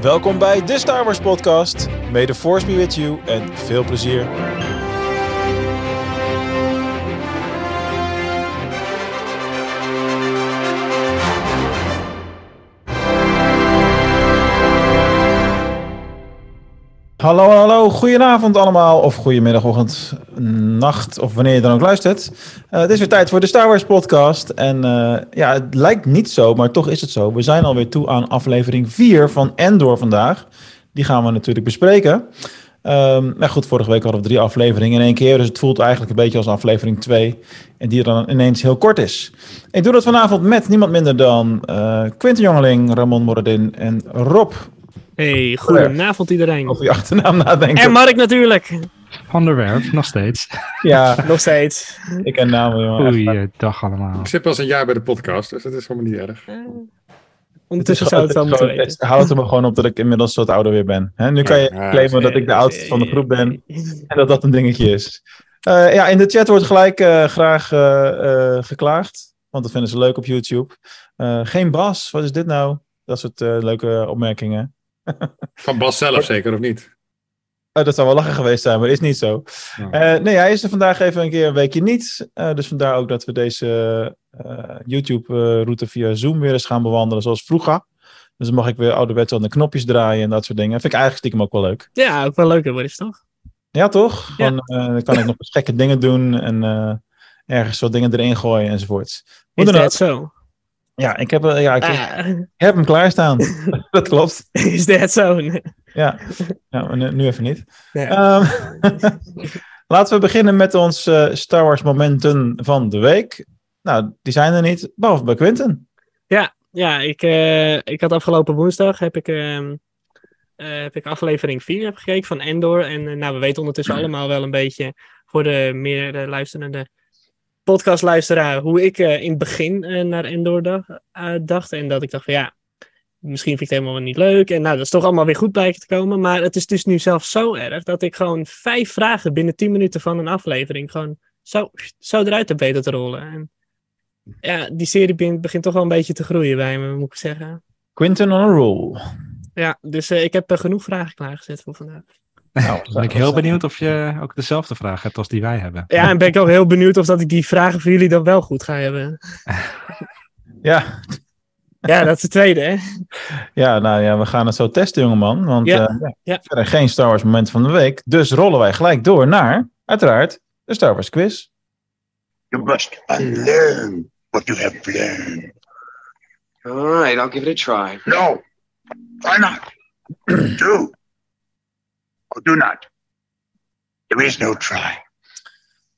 Welkom bij de Star Wars podcast. May the force be with you en veel plezier. Hallo, hallo, goedenavond allemaal, of goedemiddag, ochtend, nacht, of wanneer je dan ook luistert. Uh, het is weer tijd voor de Star Wars podcast. En uh, ja, het lijkt niet zo, maar toch is het zo. We zijn alweer toe aan aflevering 4 van Endor vandaag. Die gaan we natuurlijk bespreken. Um, maar goed, vorige week hadden we drie afleveringen in één keer. Dus het voelt eigenlijk een beetje als aflevering 2. En die dan ineens heel kort is. Ik doe dat vanavond met niemand minder dan uh, Quinten Jongeling, Ramon Moradin en Rob Hey, goedenavond iedereen. Over je achternaam nadenken. En Mark natuurlijk. Van der Werf, nog steeds. Ja, nog steeds. Ik ken namen, jongen. Goeiedag allemaal. Ik zit pas een jaar bij de podcast, dus dat is helemaal niet erg. Uh, ondertussen zou het wel moeten weten. Houd er me gewoon op dat ik inmiddels wat ouder weer ben. He, nu kan je ja, claimen dat ik de oudste van de groep ben. En dat dat een dingetje is. Uh, ja, in de chat wordt gelijk uh, graag uh, geklaagd. Want dat vinden ze leuk op YouTube. geen Bas, wat is dit nou? Dat soort leuke opmerkingen. Van Bas zelf zeker, of niet? Oh, dat zou wel lachen geweest zijn, maar is niet zo. Uh, nee, hij is er vandaag even een keer een weekje niet. Uh, dus vandaar ook dat we deze uh, YouTube-route via Zoom weer eens gaan bewandelen, zoals vroeger. Dus dan mag ik weer ouderwets aan de knopjes draaien en dat soort dingen. Vind ik eigenlijk stiekem ook wel leuk. Ja, ook wel leuk, hoor, is toch? Ja, toch? Ja. Dan, dan kan ik nog eens gekke dingen doen en ergens wat dingen erin gooien enzovoort. Hoe is dat zo? Ja, ik heb, ja, ik, ah. ik heb hem klaarstaan. dat klopt. Is dat zo? Ja, ja nu, nu, even niet. Um, laten we beginnen met ons uh, Star Wars momenten van de week. Nou, die zijn er niet, behalve bij Quinten. Ja, ja ik, uh, ik had afgelopen woensdag heb ik, uh, heb ik aflevering 4 heb gekeken van Endor. En nou, we weten ondertussen allemaal wel een beetje voor de meer luisterende podcastluisteraar hoe ik uh, in het begin uh, naar Endor dacht, uh, dacht. En dat ik dacht van ja, misschien vind ik het helemaal niet leuk. En nou, dat is toch allemaal weer goed blijken te komen. Maar het is dus nu zelfs zo erg dat ik gewoon vijf vragen binnen tien minuten van een aflevering gewoon zo, zo eruit heb weten te rollen. En ja, die serie begint toch wel een beetje te groeien bij me, moet ik zeggen. Quinten on a roll. Ja, dus ik heb genoeg vragen klaargezet voor vandaag. Nou, ben ik heel benieuwd of je ook dezelfde vraag hebt als die wij hebben. Ja, en ben ik ook heel benieuwd of dat ik die vragen voor jullie dan wel goed ga hebben. ja. Ja, dat is de tweede, hè? Ja, nou ja, we gaan het zo testen, jongeman. Want ja. Uh, ja. verder geen Star Wars moment van de week. Dus rollen wij gelijk door naar, uiteraard, de Star Wars quiz. You must unlearn what you have learned. All right, I'll give it a try. No, why not? Do. Or do not. There is no try.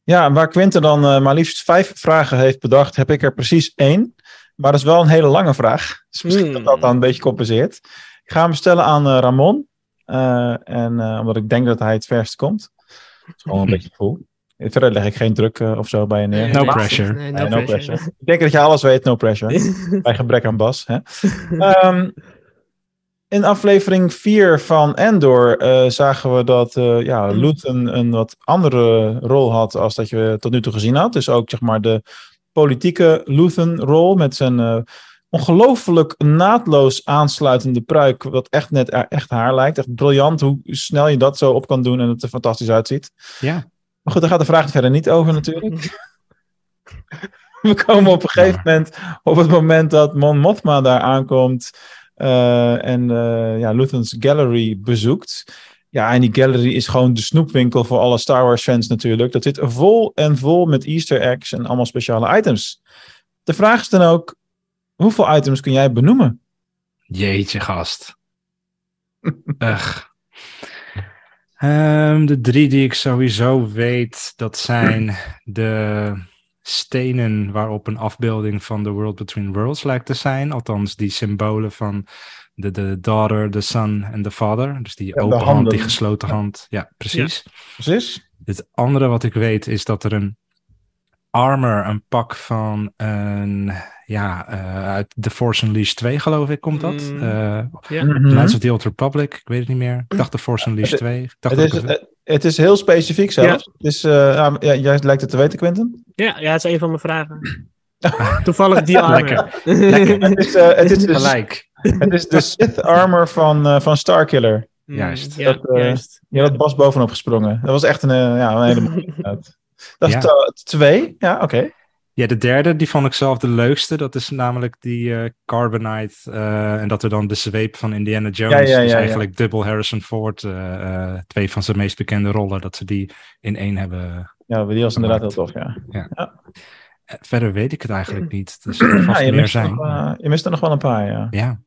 Ja, waar Quinten dan uh, maar liefst vijf vragen heeft bedacht, heb ik er precies één. Maar dat is wel een hele lange vraag. Dus misschien hmm. dat dat dan een beetje compenseert. Ik ga hem stellen aan uh, Ramon. Uh, en omdat ik denk dat hij het verst komt. Dat is gewoon een beetje gevoel. Verder leg ik geen druk of zo bij je neer. No pressure. Nee, no, no pressure. pressure. Ik denk dat je alles weet, no pressure. bij gebrek aan Bas. Hè? um, in aflevering 4 van Endor uh, zagen we dat uh, ja, Luthen een wat andere rol had als dat je tot nu toe gezien had. Dus ook zeg maar de politieke Luthen-rol met zijn uh, ongelooflijk naadloos aansluitende pruik, wat echt net echt haar lijkt. Echt briljant hoe snel je dat zo op kan doen en het er fantastisch uitziet. Ja. Maar goed, daar gaat de vraag verder niet over natuurlijk. we komen op een gegeven moment, op het moment dat Mon Mothma daar aankomt... Uh, en uh, ja, Luthen's Gallery bezoekt. Ja, en die gallery is gewoon de snoepwinkel voor alle Star Wars fans natuurlijk. Dat zit vol en vol met easter eggs en allemaal speciale items. De vraag is dan ook, hoeveel items kun jij benoemen? Jeetje, gast. Ugh. Um, de drie die ik sowieso weet, dat zijn de stenen waarop een afbeelding van The World Between Worlds lijkt te zijn. Althans, die symbolen van de, de daughter, de son en de father. Dus die open hand, die gesloten hand. Ja, precies. Ja, precies. Het andere wat ik weet is dat er een armor, een pak van een, ja, uh, uit The Force Unleashed 2 geloof ik, komt dat. Mm, uh, ja. Knights of the Old Republic, ik weet het niet meer. Ik dacht The Force Unleashed 2. Ik dacht het, is, het, het is heel specifiek zelfs. Ja. Dus, uh, ja, jij lijkt het te weten, Quentin. Ja, ja, het is een van mijn vragen. Toevallig die armor. Lekker. Het is, eh, het is, de, Gelijk. het is de Sith armor van, eh, van Starkiller. Mm, Juist. Ja, Dat, eh, juist. Je had Bas bovenop gesprongen. Dat was echt een, ja, een hele mooie. Dat is twee, ja, oké. Ja, de derde, die vond ik zelf de leukste. Dat is namelijk die eh, Carbonite. eh, en dat er dan de zweep van Indiana Jones. Ja, ja, dus ja, ja. eigenlijk dubbel Harrison Ford. eh, eh, twee van zijn meest bekende rollen. Dat ze die in één hebben. Ja, die was inderdaad heel tof, ja. Verder weet ik het eigenlijk niet. Dus er vast Ja, je, meer mist er zijn. nog, eh, je mist er nog wel een paar, ja. Ja,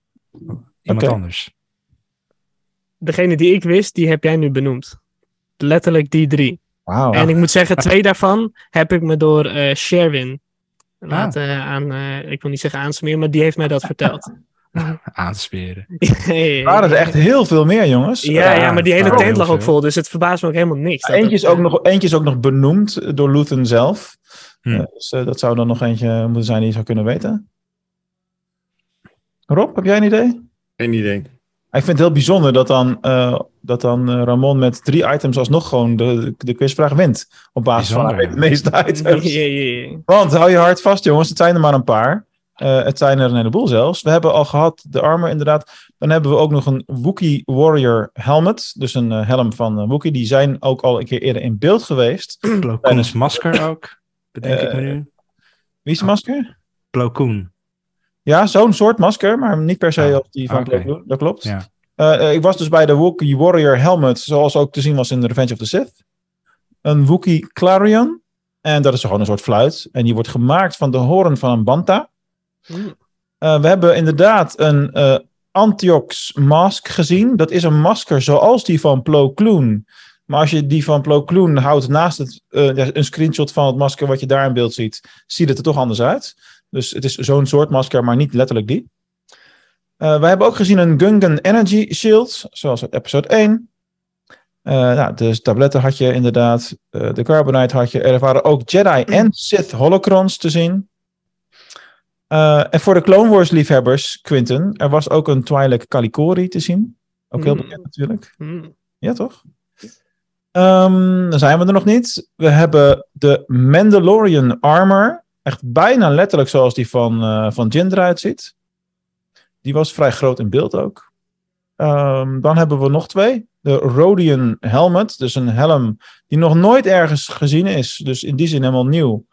iemand anders. Degene die ik wist, die heb jij nu benoemd. Letterlijk die drie. En ik moet zeggen, twee daarvan heb ik me door eh, Sherwin laten eh, aan, eh, ik wil niet zeggen aansmeren, maar die heeft mij dat verteld. Aansperen. Er waren er echt heel veel meer, jongens. Ja, ja, maar die hele tent lag ook vol, dus het verbaast me ook helemaal niks. Eentje is, ook eh, nog, eentje is ook nog benoemd door Luthen zelf. Hm. Eh, dus dat zou dan nog eentje moeten zijn die je zou kunnen weten. Rob, heb jij een idee? Geen idee. Ik vind het heel bijzonder dat dan, eh, dat dan eh, Ramon met drie items alsnog gewoon de, de quizvraag wint. Op basis van de meeste items. ja, ja, ja. Want hou je hart vast, jongens. Het zijn er maar een paar. Eh, het zijn er een heleboel zelfs. We hebben al gehad de armor, inderdaad. Dan hebben we ook nog een Wookiee Warrior helmet. Dus een eh, helm van uh, Wookiee. Die zijn ook al een keer eerder in beeld geweest. Plo Koens masker ook. Bedenk ik me nu. Wie is de masker? Plo Koen. Ja, zo'n soort masker, maar niet per se Ah, als die van. Plo Koon. Dat klopt. Ja. Eh, eh, ik was dus bij de Wookiee Warrior helmet, zoals ook te zien was in The Revenge of the Sith. Een Wookiee Clarion. En dat is gewoon een soort fluit. En die wordt gemaakt van de hoorn van een banta. Mm. Eh, we hebben inderdaad een eh Antiox mask gezien. Dat is een masker zoals die van Plo Koon. Maar als je die van Plo Koon houdt naast het, een screenshot van het masker wat je daar in beeld ziet, ziet het er toch anders uit. Dus het is zo'n soort masker, maar niet letterlijk die. Eh, we hebben ook gezien een Gungan Energy Shield, zoals uit episode 1. Eh nou, dus tabletten had je inderdaad. eh, de Carbonite had je. Er waren ook Jedi en Sith holocrons te zien. En voor de Clone Wars liefhebbers, Quinten, er was ook een Twi'lek Calicori te zien. Ook heel Mm. bekend natuurlijk. Mm. Ja, toch? Ehm, dan zijn we er nog niet. We hebben de Mandalorian Armor. Echt bijna letterlijk zoals die van, eh van Jin eruit ziet. Die was vrij groot in beeld ook. Ehm, dan hebben we nog twee. De Rhodian Helmet. Dus een helm die nog nooit ergens gezien is. Dus in die zin helemaal nieuw.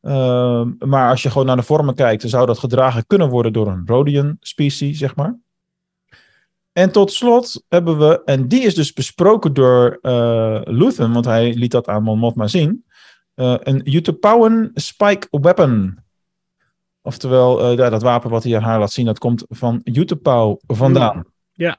Ehm, maar als je gewoon naar de vormen kijkt, dan zou dat gedragen kunnen worden door een Rhodian specie, zeg maar. En tot slot hebben we, en die is dus besproken door eh Luthen, want hij liet dat aan Mon Mothma zien, eh, een Utapauan Spike Weapon. Oftewel, eh, ja, dat wapen wat hij aan haar laat zien, dat komt van Utapau vandaan. Ja.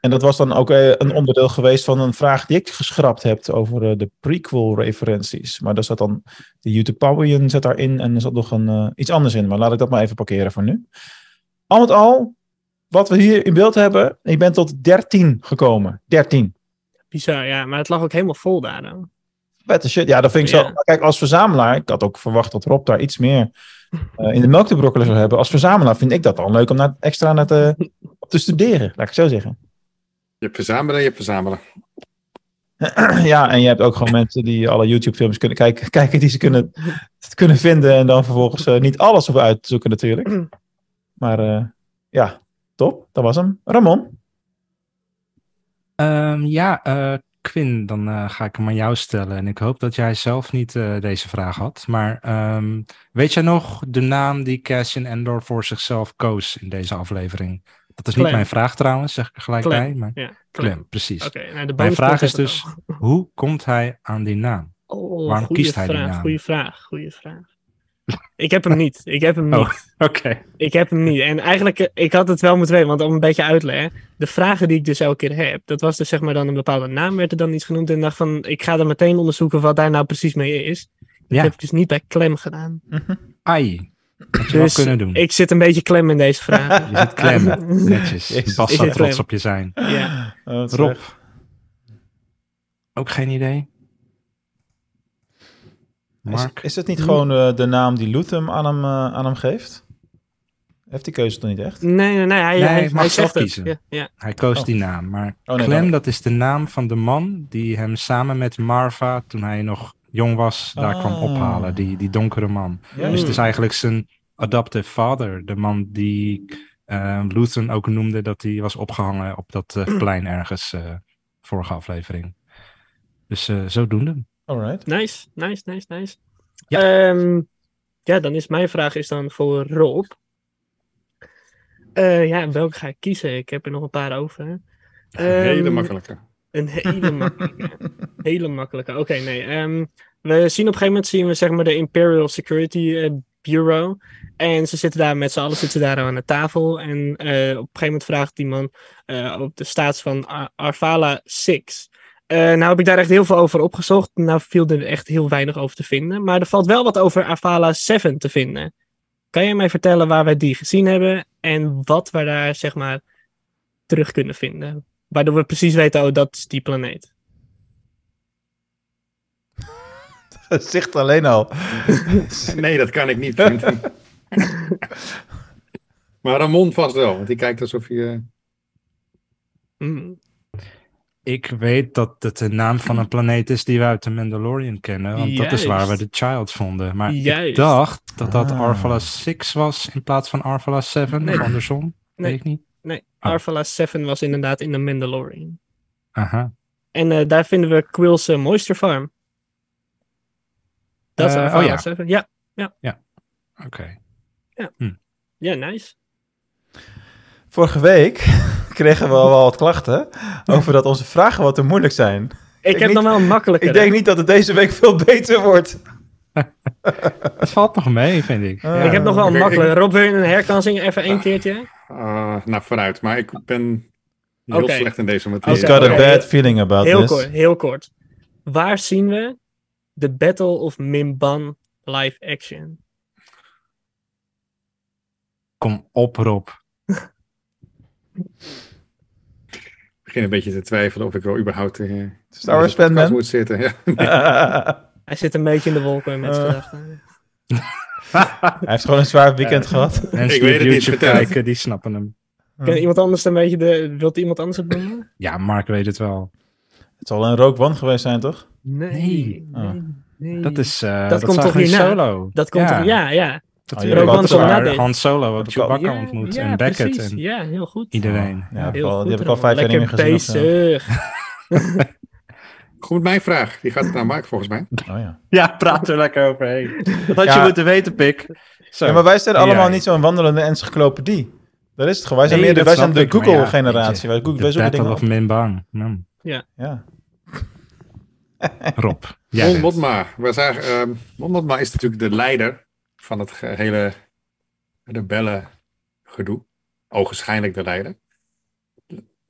En dat was dan ook eh, een onderdeel geweest van een vraag die ik geschrapt heb over eh, de prequel-referenties. Maar daar zat dan de Utapauan zit daarin en er zat nog een, iets anders in. Maar laat ik dat maar even parkeren voor nu. Al met al, wat we hier in beeld hebben, ik ben tot 13 gekomen. 13. Bizar, ja. Maar het lag ook helemaal vol daar dan. Vette shit. Ja, dat vind ik zo. Kijk, als verzamelaar, ik had ook verwacht dat Rob daar iets meer eh, in de melk te brokkelen zou hebben. Als verzamelaar vind ik dat al leuk om naar, extra naar te, op te studeren, laat ik het zo zeggen. Je hebt verzamelen en je hebt verzamelen. ja, en je hebt ook gewoon mensen die alle YouTube-films kunnen kijken, kijken die ze kunnen, kunnen vinden en dan vervolgens eh, niet alles op uitzoeken natuurlijk. Maar eh, ja, top. Dat was hem. Ramon. Ehm, ja, eh, Quinn, dan eh, ga ik hem aan jou stellen. En ik hoop dat jij zelf niet eh, deze vraag had. Maar ehm, weet jij nog de naam die Cassian Endor voor zichzelf koos in deze aflevering? Dat is niet mijn vraag trouwens, zeg ik er gelijk Clem. bij. Maar Ja, Clem, precies. Nou Mijn vraag is dus, hoe komt hij aan die naam? Oh, waarom kiest hij die vraag, naam? Goeie vraag, goeie vraag. Ik heb hem niet. Ik heb hem niet. Oh. Oké. Ik heb hem niet. En eigenlijk, eh, ik had het wel moeten weten, want om een beetje uit te leggen. De vragen die ik dus elke keer heb, dat was dus zeg maar dan een bepaalde naam, werd er dan iets genoemd. En ik dacht van, ik ga er meteen onderzoeken wat daar nou precies mee is. Dat Ja. heb ik dus niet bij klem gedaan. Ai. Je wel Dus kunnen doen. ik zit een beetje klem in deze vraag. Je zit klem. Netjes. Jezus. Bas Ik zou trots klem. op je zijn. ja. Oh, Rob. Ook geen idee? Is, Mark? is het niet gewoon eh, de naam die Luthum aan hem, eh, aan hem geeft? Heeft die keuze toch niet echt? Nee, nee, nee. Hij, Nee, hij, hij mag hij zelf kiezen. Ja, ja. Hij koos Oh. die naam. Maar Oh, nee, Clem, dat is de naam van de man die hem samen met Marva, toen hij nog jong was, daar kwam Ah. ophalen. Die, die donkere man. Dus het is eigenlijk zijn adoptive father. De man die eh Luthen ook noemde dat hij was opgehangen op dat eh, plein ergens. eh, vorige aflevering. Dus eh zodoende. Alright. Nice, nice, nice, nice. Ja. Ehm, ja, dan is mijn vraag is dan voor Rob. Eh, ja, welke ga ik kiezen? Ik heb er nog een paar over. Een hele Ehm, makkelijke. Een hele makkelijke. hele makkelijke. Oké, nee. ehm, we zien op een gegeven moment zien we zeg maar de Imperial Security eh, Bureau. En ze zitten daar met z'n allen zitten daar aan de tafel. En eh, op een gegeven moment vraagt die man eh, op de staats van Ar- Arvala 6. Eh, nou heb ik daar echt heel veel over opgezocht. Nou viel er echt heel weinig over te vinden. Maar er valt wel wat over Arvala 7 te vinden. Kan jij mij vertellen waar wij die gezien hebben? En wat we daar zeg maar terug kunnen vinden? Waardoor we precies weten, oh dat is die planeet. Gezicht alleen al. Nee, dat kan ik niet. Maar Ramon vast wel, want die kijkt alsof je... Mm. Ik weet dat het de naam van een planeet is die we uit de Mandalorian kennen. Want dat is waar we de Child vonden. Maar ik dacht dat dat Ah. Arvala 6 was in plaats van Arvala 7. Nee. Of andersom. Nee. Weet ik niet. Nee, Oh. Arvala 7 was inderdaad in de Mandalorian. Aha. En eh, daar vinden we Quill's eh, Moisture Farm. Dat is Eh, Arvala oh ja. 7. Ja, Oké. ja, nice. Vorige week kregen we al wel wat klachten over dat onze vragen wat te moeilijk zijn. Ik, heb niet- nog wel een makkelijke. Ik denk niet dat het deze week veel beter wordt. Het valt nog mee, vind ik. Ah. Ik heb nog wel een makkelijke. Rob, wil je een herkansing even één keertje? ah, nou, vooruit. Maar ik ben heel slecht in deze materie. got a bad feeling about Heel this. kort, heel kort. Waar zien we de Battle of Mimban live action? Kom op, Rob. Ik begin een beetje te twijfelen of ik wel überhaupt uh, Star Wars fan man. moet zitten. Ja. Hij zit een beetje in de wolken met zijn Eh. gedachten. Hij heeft gewoon een zwaar weekend gehad. Mensen Ik die weet het niet, YouTube het. kijken, die snappen hem. Kan iemand anders een beetje de... Wilt iemand anders het noemen? Ja, Mark weet het wel. Het zal een One geweest zijn, toch? Nee. Oh. nee. Dat is uh, Dat komt toch hierna? Solo. Dat komt ja. er, ja, ja. Dat Oh, heb je ik Rogue al- One komt waar na dit. Han Solo Chewbacca ja, ontmoet. ja, en Beckett precies. en Ja, heel goed. iedereen. Ja, die heb ik Heel al, goed, die heb ik al vijf jaar niet meer gezien. bezig. Goed, mijn vraag. Die gaat naar Mark volgens mij. Oh, ja. Ja, praat er lekker overheen. Dat had Ja. je moeten weten, Pik. Zo. ja, maar wij zijn Ja, allemaal ja. niet zo'n wandelende encyclopedie. Dat is het gewoon. Wij zijn, Nee, meer de, wij zijn de ja, Google-generatie. wij, Google- wij zoeken dingen of op. Minbang. Hmm. Ja. Rob. Jij Mon bent- Mothma. We zagen, ehm, is natuurlijk de leider van het hele rebellen gedoe. Ogenschijnlijk de leider.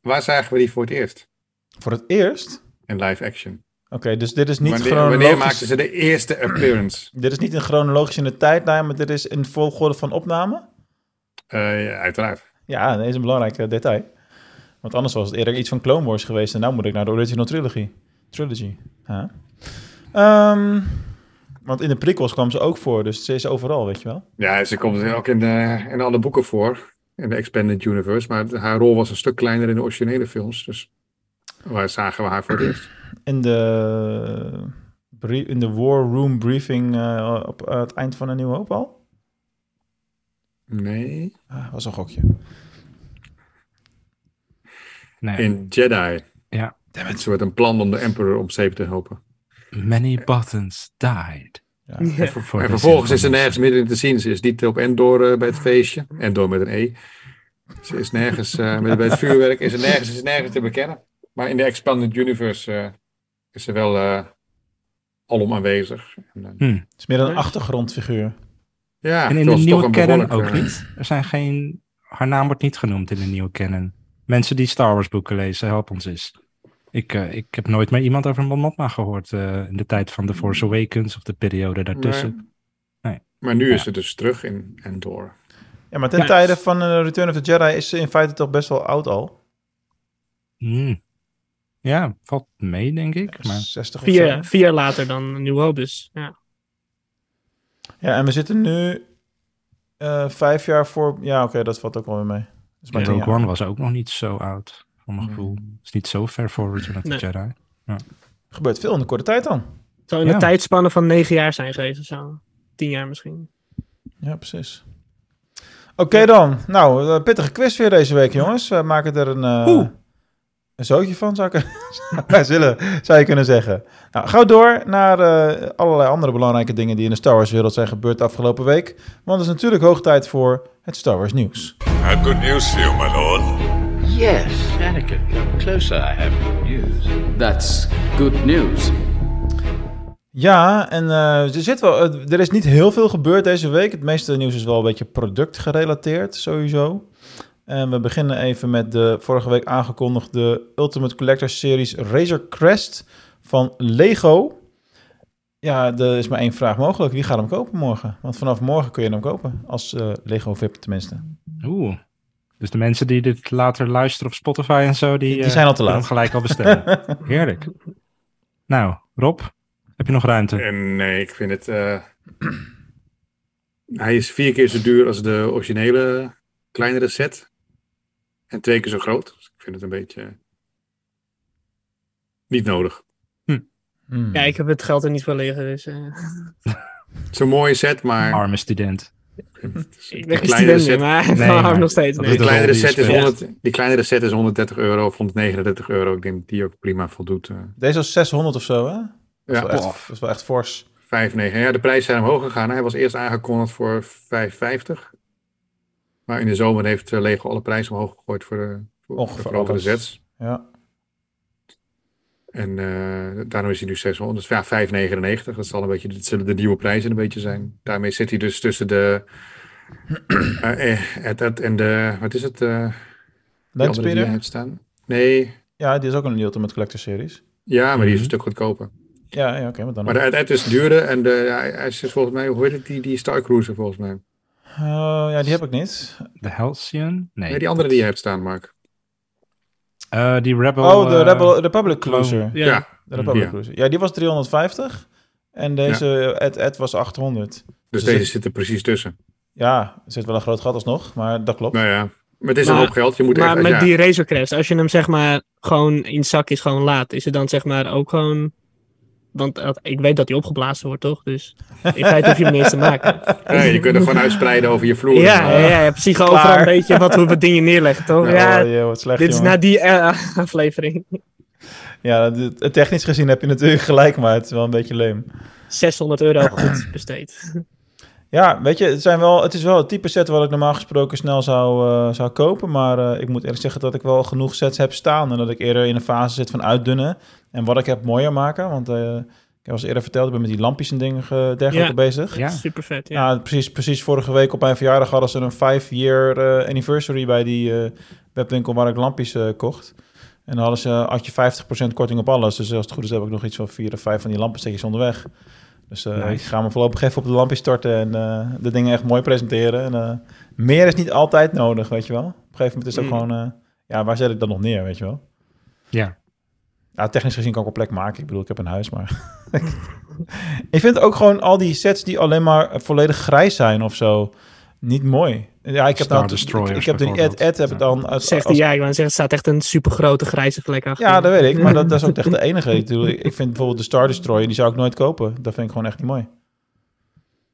Waar zagen we die voor het eerst? Voor het eerst? In live action. Oké, dus dit is niet wanneer, chronologisch. wanneer maakten ze de eerste appearance? Dit is niet in chronologisch in de tijdlijn, maar dit is in volgorde van opname? Eh, ja, uiteraard. Ja, dat is een belangrijk eh, detail. Want anders was het eerder iets van Clone Wars geweest. En nu moet ik naar de original trilogy. Trilogy. Ehm, want in de prequels kwam ze ook voor, dus ze is overal, weet je wel. Ja, ze komt ook in, de, in alle boeken voor. In de Expanded Universe. Maar haar rol was een stuk kleiner in de originele films. Dus waar zagen we haar voor het eerst? In de, in de War Room briefing eh, op eh, het eind van een nieuwe hoop al. Nee. Ah, was een gokje. Nee. In Jedi. Ja. Het soort een plan om de Emperor om zeep te helpen. Many buttons died. Ja. Ja. For en vervolgens is ze nergens meer in te zien. Ze is niet op Endor eh, bij het feestje. Endor met een E. Ze is nergens uh, met, bij het vuurwerk. Is ze nergens, is nergens te bekennen. Maar in de Expanded Universe uh, is ze wel uh, alom aanwezig. En, hm. Het is meer een achtergrondfiguur. Ja, en in de nieuwe canon ook niet. Er zijn geen. Haar naam wordt niet genoemd in de nieuwe canon. Mensen die Star Wars boeken lezen, help ons eens. Ik, uh, ik heb nooit meer iemand over Mon Mothma gehoord uh, in de tijd van The Force Awakens of de periode daartussen. Nee. nee. Maar nu ja. is ze dus terug in Endor. Ja, maar ten ja. tijde van uh, Return of the Jedi is ze in feite toch best wel oud al. Mm. Ja, valt mee, denk ik. Maar... 60 vier, vier jaar later dan New Hope, dus ja. Ja, en we zitten nu uh, vijf jaar voor... Ja, oké, okay, dat valt ook wel weer mee. Dus ja, Rogue One was ook nog niet zo oud, voor mijn gevoel. Het is niet zo ver voor Return of the Nee. Jedi. Ja. gebeurt veel in de korte tijd dan. Zou in Ja. een tijdspanne van negen jaar zijn geweest of zo. Tien jaar misschien. Ja, precies. Oké dan. Nou, eh, pittige quiz weer deze week, jongens. We maken er een, eh, een zootje van, zou, ik, zullen, zou je kunnen zeggen. Nou, gauw door naar eh, allerlei andere belangrijke dingen die in de Star Wars wereld zijn gebeurd de afgelopen week. Want het is natuurlijk hoog tijd voor het Star Wars nieuws. I have good news for you, my lord. Yes, Anakin, come closer. I have good news. That's good news. Ja, en eh, er, zit wel, er is niet heel veel gebeurd deze week. Het meeste nieuws is wel een beetje productgerelateerd, sowieso. En we beginnen even met de vorige week aangekondigde Ultimate Collector Series Razor Crest van Lego. Ja, er is maar één vraag mogelijk. Wie gaat hem kopen morgen? Want vanaf morgen kun je hem kopen. Als eh, Lego VIP tenminste. Oeh. Dus de mensen die dit later luisteren op Spotify en zo, die, Die eh, zijn al te laat. gelijk al bestellen. Heerlijk. Nou, Rob, heb je nog ruimte? En nee, ik vind het. eh, hij is vier keer zo duur als de originele kleinere set. En twee keer zo groot. Dus ik vind het een beetje. Niet nodig. Hmm. Ja, ik heb het geld er niet voor liggen, dus... eh, Het is een mooie set, maar. Arme student. ik een ben geen kleinere student meer, set. maar Nee, nee, maar- nog steeds dat nee. Die de kleinere, set is speelt. 100, die kleinere set is 130 euro of 139 euro. Ik denk dat die ook prima voldoet. eh. Deze was 600 of zo, hè? Dat is, Ja, wel echt, dat is wel echt fors. 5,9. Ja, de prijzen zijn omhoog gegaan. Hij was eerst aangekondigd voor 5,50. Maar in de zomer heeft eh, Lego alle prijzen omhoog gegooid voor de, voor, Ongeveer voor grotere alles. sets. Ja. En eh, daarom is hij nu 600. Dus ja, 5,99. Dat zal een beetje, dat zullen de nieuwe prijzen een beetje zijn. Daarmee zit hij dus tussen de. eh, het en de. Wat is het? eh die heeft staan? Nee. Ja, die is ook een Ultimate Collector Series. Ja, maar die is Mhm. een stuk goedkoper. Ja, ja oké, maar dan Maar de, het, het is duurder en de, ja, hij is volgens mij, hoe heet het, die, die Star Cruiser volgens mij. Eh, ja, die heb ik niet. De Halcyon? Nee. Nee, die andere die je hebt staan, Mark. Eh, die Rebel... Oh, de eh, Rebel, Republic. Cruiser. Ja. Ja. De Republic Ja. Cruiser. Ja, die was 350. En deze Ed, Ed was 800. Dus Dus deze zit er precies tussen. Ja, er zit wel een groot gat alsnog, maar dat klopt. Nou ja, maar het is Maar- een hoop geld. Je moet Maar met ja, die Razor Crest, als je hem zeg maar gewoon in zakjes gewoon laat, is het dan zeg maar ook gewoon... Want ik weet dat hij opgeblazen wordt, toch? Dus in feite hoef je hem niet eens te maken. ja, je kunt er gewoon uitspreiden over je vloer. Ja, ja, ja, ja, precies. Gewoon Klaar. overal een beetje wat, we dingen neerleggen, toch? Ja, oh, joh, wat slecht, dit is na die eh, aflevering. Ja, technisch gezien heb je natuurlijk gelijk, maar het is wel een beetje leem. 600 euro goed besteed. Ja, weet je, het, zijn wel, het is wel het type set wat ik normaal gesproken snel zou, eh, zou kopen. Maar eh, ik moet eerlijk zeggen dat ik wel genoeg sets heb staan. En dat ik eerder in een fase zit van uitdunnen. En wat ik heb mooier maken. Want eh, ik heb al eerder verteld, ik ben met die lampjes en dingen ge- dergelijke Ja. bezig. Ja. Super vet, ja. Precies, precies vorige week op mijn verjaardag hadden ze een 5-year eh, anniversary bij die webwinkel waar ik lampjes kocht. En dan hadden ze, had je 50% korting op alles. Dus als het goed is heb ik nog iets van 4 of 5 van die lampensteekjes onderweg. Dus eh, Nice. ik ga me voorlopig even op de lampjes starten en eh, de dingen echt mooi presenteren. En, eh, meer is niet altijd nodig, weet je wel. Op een gegeven moment is het ook Mm. gewoon, ja, waar zet ik dat nog neer, weet je wel. Ja. Ja, technisch gezien kan ik op plek maken. Ik bedoel, ik heb een huis, maar... ik vind ook gewoon al die sets die alleen maar volledig grijs zijn of zo, niet mooi. Ja, ik heb Star dan... Ik, Destroyers ik heb de Ed, bijvoorbeeld. Ed heb het dan... Als, Zegt hij, als- ja, ik zeggen, er staat echt een super grote grijze vlek achter. ja, dat weet ik. Maar dat, dat is ook echt de enige. Ik, bedoel, ik vind bijvoorbeeld de Star Destroyer, die zou ik nooit kopen. Dat vind ik gewoon echt niet mooi.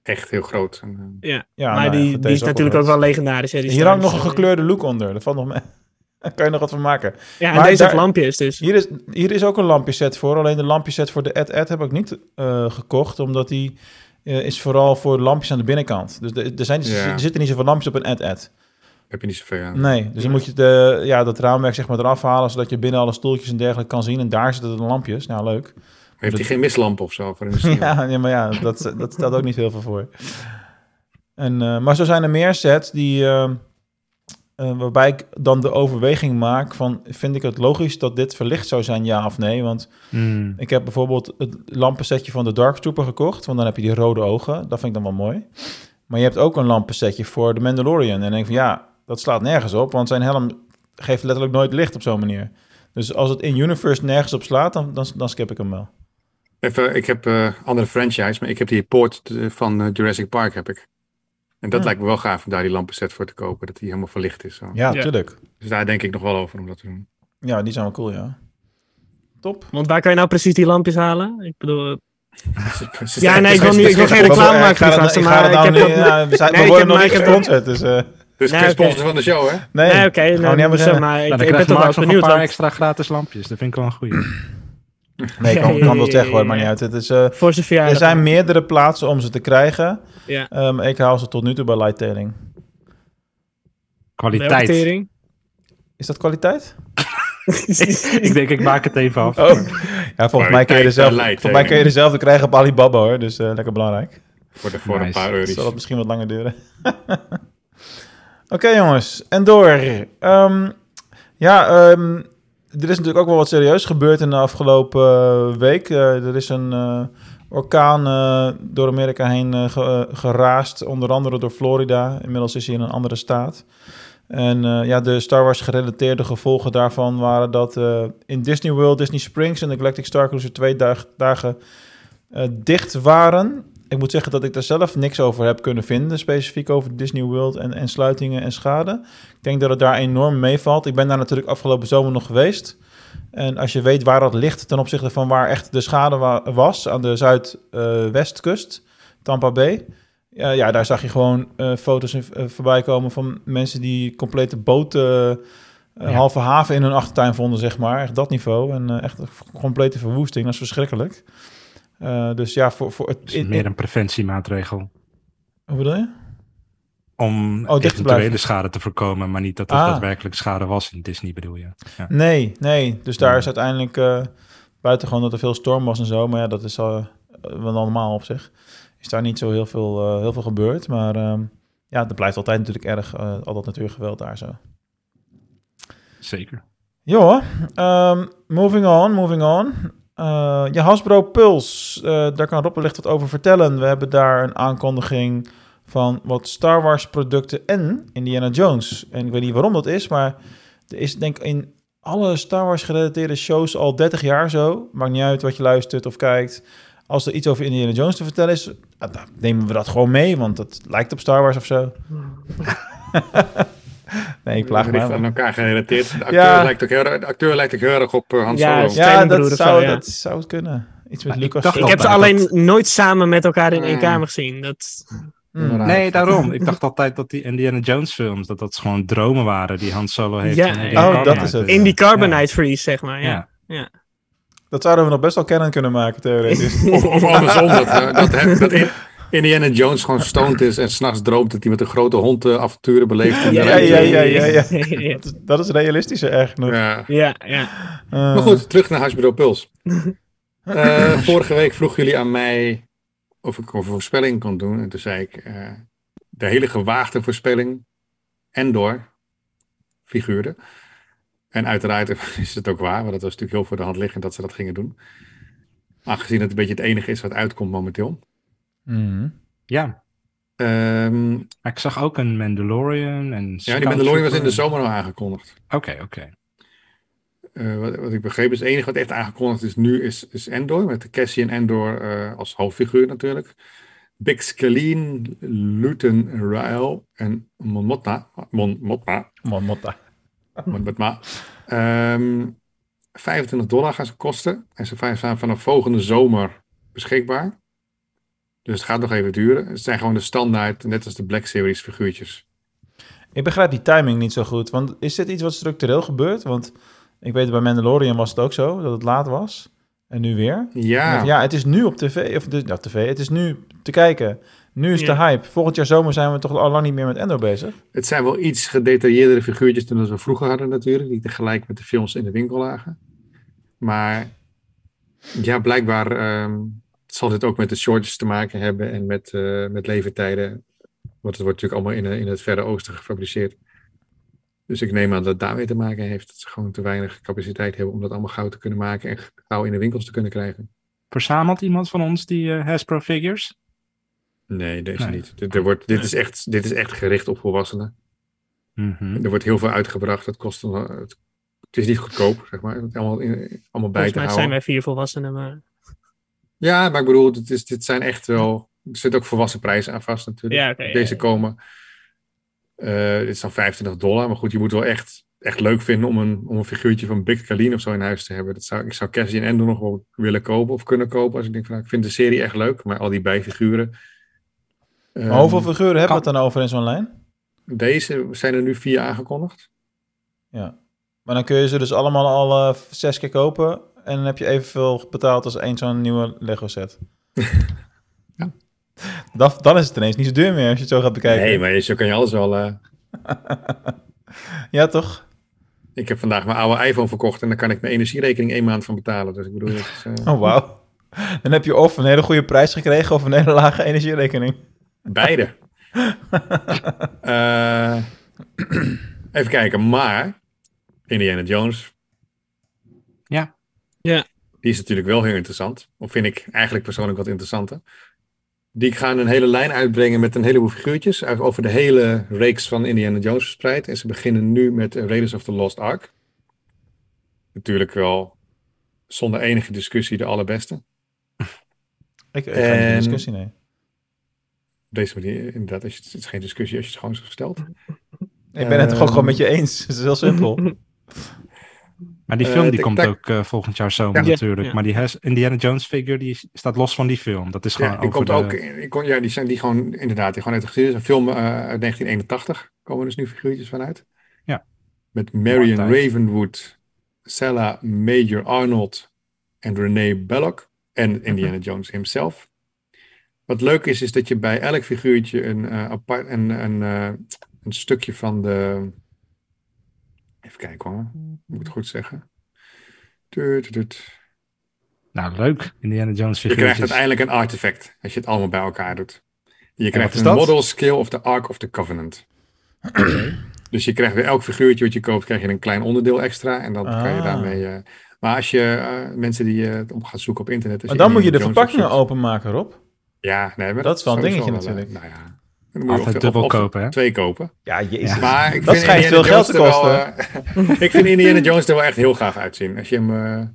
Echt heel groot. En, eh, Ja, Ja, maar nou, die, die is natuurlijk ook wel legendarisch. Hè, die Hier hangt nog een gekleurde look onder. Dat valt nog mee. Daar kan je nog wat van maken. Ja, en Maar deze daar- heeft lampjes dus. Hier is, hier is ook een lampjeset voor. Alleen de lampjeset voor de Ed Ed heb ik niet eh, gekocht. Omdat die eh, is vooral voor lampjes aan de binnenkant. Dus de- er, zijn, Ja. er zitten niet zoveel lampjes op een Ed. heb je niet zoveel aan. Nee, dus dan moet je de, ja, dat raamwerk zeg maar eraf halen... zodat je binnen alle stoeltjes en dergelijke kan zien. En daar zitten de lampjes. Nou, leuk. Heeft hij geen mislamp of zo voor studio? Ja, ja, maar ja, dat, dat stelt ook niet heel veel voor. En, eh, maar zo zijn er meer sets die... eh, eh, waarbij ik dan de overweging maak van... vind ik het logisch dat dit verlicht zou zijn, ja of nee? Want Hmm. ik heb bijvoorbeeld het lampensetje van de Dark Trooper gekocht... want dan heb je die rode ogen. Dat vind ik dan wel mooi. Maar je hebt ook een lampensetje voor de Mandalorian. En dan denk ik van ja, dat slaat nergens op... want zijn helm geeft letterlijk nooit licht op zo'n manier. Dus als het in Universe nergens op slaat, dan, dan, dan skip ik hem wel. Even, ik heb eh andere franchise, maar ik heb die poort eh, van Jurassic Park heb ik. En dat Hmm. lijkt me wel gaaf om daar die lampenset voor te kopen. Dat die helemaal verlicht is. Zo. Ja, Ja. tuurlijk. Dus daar denk ik nog wel over om dat te doen. Ja, die zijn wel cool, ja. Top. Want waar kan je nou precies die lampjes halen? Ik bedoel, Ze Ja, nee, ik wil, niet, ik wil geen reclame maken ik ga ik nou heb niet- dat... ja, we worden heb- nog niet gesponsord, dus... eh, Dus Nee, geen sponsor van de show, hè? nee, Nee, oké, we nou, dus, maar ik, Nou, ben toch wel nog een benieuwd. paar extra gratis lampjes. Dat vind ik wel een goeie. Nee, ik kan, Ja, kan ja, wel zeggen hoor, maar niet uit. Het is, eh, Voor zijn verjaardag. er zijn meerdere plaatsen om ze te krijgen. Ja. Ehm, ik haal ze tot nu toe bij Lighttailing. Kwaliteit. Is dat kwaliteit? ik denk, ik maak het even af. Oh. Ja, volgens mij kun je Lighttailing. volgens mij kun je zelf te krijgen op Alibaba hoor. Dus eh, lekker belangrijk. Voor, de, voor een paar Zal euro's. dat misschien wat langer duren. Oké jongens, en door. Ehm, ja, ehm, er is natuurlijk ook wel wat serieus gebeurd in de afgelopen eh, week. Eh, er is een eh, orkaan door Amerika heen ge- geraast, onder andere door Florida. Inmiddels is hij in een andere staat. En ja, de Star Wars gerelateerde gevolgen daarvan waren dat in Disney World, Disney Springs en de Galactic Star Cruiser twee dag- dagen dicht waren. Ik moet zeggen dat ik daar zelf niks over heb kunnen vinden, specifiek over Disney World en, en sluitingen en schade. Ik denk dat het daar enorm meevalt. Ik ben daar natuurlijk afgelopen zomer nog geweest. En als je weet waar dat ligt ten opzichte van waar echt de schade wa- was, aan de zuidwestkust, Tampa Bay. Ja, ja, daar zag je gewoon eh, foto's eh, voorbij komen van mensen die complete boten, eh, Ja. halve haven in hun achtertuin vonden, zeg maar. Echt dat niveau. En echt een complete verwoesting. Dat is verschrikkelijk. Eh, dus ja, voor, voor het... Het is meer een preventiemaatregel. Hoe bedoel je? Om te eventuele schade te voorkomen, maar niet dat er Ah. daadwerkelijk schade was in Disney, bedoel je. Ja. Nee, nee. Dus daar Ja. is uiteindelijk eh, buiten gewoon dat er veel storm was en zo. Maar ja, dat is al wel normaal op zich. Is daar niet zo heel veel, eh, heel veel gebeurd. Maar ehm, ja, er blijft altijd natuurlijk erg eh, al dat natuurgeweld daar zo. Zeker. Jo, ehm, moving on, moving on. Eh je Hasbro Pulse, eh, daar kan Rob wellicht wat over vertellen. We hebben daar een aankondiging van wat Star Wars producten en Indiana Jones. En ik weet niet waarom dat is, maar er is denk ik in alle Star Wars gerelateerde shows al 30 jaar zo. Maakt niet uit wat je luistert of kijkt. Als er iets over Indiana Jones te vertellen is, dan nemen we dat gewoon mee, want het lijkt op Star Wars of zo. nee, ik plaag me. Aan elkaar gerelateerd. De acteur, Ja. lijkt, ook heel, de acteur lijkt ook heel erg op eh, Han Ja, Solo. Ja, dat zou, zo, ja. dat zou het kunnen. Iets met Maar Lucas. Ik heb ze alleen nooit samen met elkaar in één Mm. kamer gezien. Dat... Hmm. Nee, daarom. Ik dacht altijd dat die Indiana Jones films, dat dat gewoon dromen waren die Han Solo heeft. Ja, ja. Oh, dat is het. In die Ja. Carbonite Freeze, zeg maar. Ja. Ja. Dat zouden we nog best wel kennen kunnen maken, theoretisch. Of, of andersom, dat, eh, dat, dat in- Indiana Jones gewoon stoned is en s'nachts droomt dat hij met een grote hond eh, avonturen beleeft. in de Ja, ja, ja, ja, ja. ja. dat, is, dat is realistischer, erg genoeg. Ja. Ja, ja. Eh, Maar goed, terug naar Hasbro Puls. Eh, vorige week vroegen jullie aan mij of ik een voorspelling kon doen. En toen zei ik, eh, de hele gewaagde voorspelling, Endor, figuren. En uiteraard is het ook waar, want dat was natuurlijk heel voor de hand liggend dat ze dat gingen doen. Aangezien het een beetje het enige is wat uitkomt momenteel. Mhm. Ja. Ehm, Maar ik zag ook een Mandalorian en ja, die Mandalorian was in de zomer al aangekondigd. Oké, oké. Eh, wat, wat ik begreep is het enige wat echt aangekondigd is nu is, is Endor. Met de Cassian Endor eh, als hoofdfiguur natuurlijk. Big Scalene, Luton Ryle en Mon Mothma. Mon Mothma. Mon Motta. Mon Mothma. Ehm, 25 dollar gaan ze kosten. En ze zijn vanaf volgende zomer beschikbaar. Dus het gaat nog even duren. Het zijn gewoon de standaard, net als de Black Series figuurtjes. Ik begrijp die timing niet zo goed. Want is dit iets wat structureel gebeurt? Want ik weet bij Mandalorian was het ook zo, dat het laat was. En nu weer. Ja, Ja, het is nu op tv. Of de, ja, tv. Het is nu te kijken. Nu is de hype. Volgend jaar zomer zijn we toch al lang niet meer met Endor bezig. Het zijn wel iets gedetailleerdere figuurtjes dan we vroeger hadden natuurlijk. Die tegelijk met de films in de winkel lagen. Maar ja, blijkbaar ehm, zal dit ook met de shortjes te maken hebben en met, eh, met levertijden. Want het wordt natuurlijk allemaal in, eh, in het Verre Oosten gefabriceerd. Dus ik neem aan dat het daarmee te maken heeft. Dat ze gewoon te weinig capaciteit hebben om dat allemaal gauw te kunnen maken en gauw in de winkels te kunnen krijgen. Verzamelt iemand van ons die eh, Hasbro figures? Nee, deze Nee. niet. Dit, er wordt, dit, is echt, dit is echt gericht op volwassenen. Mhm. Er wordt heel veel uitgebracht. Het kost een, het, het is niet goedkoop, zeg maar. Het allemaal, in, allemaal bij Volgens te mij houden. zijn wij vier volwassenen, maar... Ja, maar ik bedoel, dit, is, dit zijn echt wel. Er zitten ook volwassen prijzen aan vast natuurlijk. Ja, Deze ja. komen. eh, dit is dan 25 dollar. Maar goed, je moet wel echt echt leuk vinden om een, om een figuurtje van Big Kalin of zo in huis te hebben. Dat zou, ik zou Cassian Endor nog wel willen kopen of kunnen kopen. Als ik denk van, nou, ik vind de serie echt leuk, maar al die bijfiguren. Maar hoeveel Ehm, figuren hebben we het dan over in zo'n lijn? Deze zijn er nu vier aangekondigd. Ja. Maar dan kun je ze dus allemaal al eh, zes keer kopen. En dan heb je evenveel betaald als één zo'n nieuwe Lego set. Ja. Dat, dan is het ineens niet zo duur meer als je het zo gaat bekijken. Nee, maar zo kan je alles wel... eh, Ja, toch? Ik heb vandaag mijn oude iPhone verkocht en daar kan ik mijn energierekening één maand van betalen. Dus ik bedoel, dat is, eh, Oh, wauw. Dan heb je of een hele goede prijs gekregen of een hele lage energierekening. beide. Eh, even kijken, maar Indiana Jones. Ja. Die is natuurlijk wel heel interessant. Of vind ik eigenlijk persoonlijk wat interessanter. Die gaan een hele lijn uitbrengen met een heleboel figuurtjes over de hele reeks van Indiana Jones verspreid. En ze beginnen nu met Raiders of the Lost Ark. Natuurlijk wel zonder enige discussie de allerbeste. Ik, ik ga niet in En- discussie, nee. Op deze manier, inderdaad, als je, het is geen discussie als je het gewoon zo stelt. Ik ben het toch ook Ehm, gewoon met je eens. Het is heel simpel. Maar die Eh, film die komt ook eh, volgend jaar zomer Ja. natuurlijk. Ja. Maar die has- Indiana Jones figure die staat los van die film. Dat is gewoon Ja, die over komt de- ook. Die, kon, ja, die zijn die gewoon inderdaad, die gewoon uit de geschiedenis. Een film eh, uit 1981 komen dus nu figuurtjes vanuit. Ja. Met Marion. Ravenwood, Sarah Major Arnold en Renee Belloc en Indiana Jones himself. Wat leuk is, is dat je bij elk figuurtje een, eh, apart, een, een, eh, een stukje van de. Even kijken hoor, moet ik het goed zeggen? Tut, tut. Nou, leuk. Indiana Jones Je figuurtjes. krijgt uiteindelijk een artefact als je het allemaal bij elkaar doet. Je krijgt een dat? model skill of the Ark of the Covenant. dus je krijgt bij elk figuurtje wat je koopt, krijg je een klein onderdeel extra. En dan kan je Ah. daarmee... eh, maar als je eh, mensen die eh, het op gaat zoeken op internet... Maar dan moet je de verpakkingen openmaken, Rob. Ja, nee, maar Dat is wel een dingetje wel, natuurlijk. nou ja, dan moet je Altijd of- dubbel of- of kopen, hè? Twee kopen. Ja, jezus. Maar ik Dat vind schijnt Indiana veel geld te Jones er wel, kosten. eh, ik vind Indiana Jones er wel echt heel gaaf uitzien. Als je hem, eh,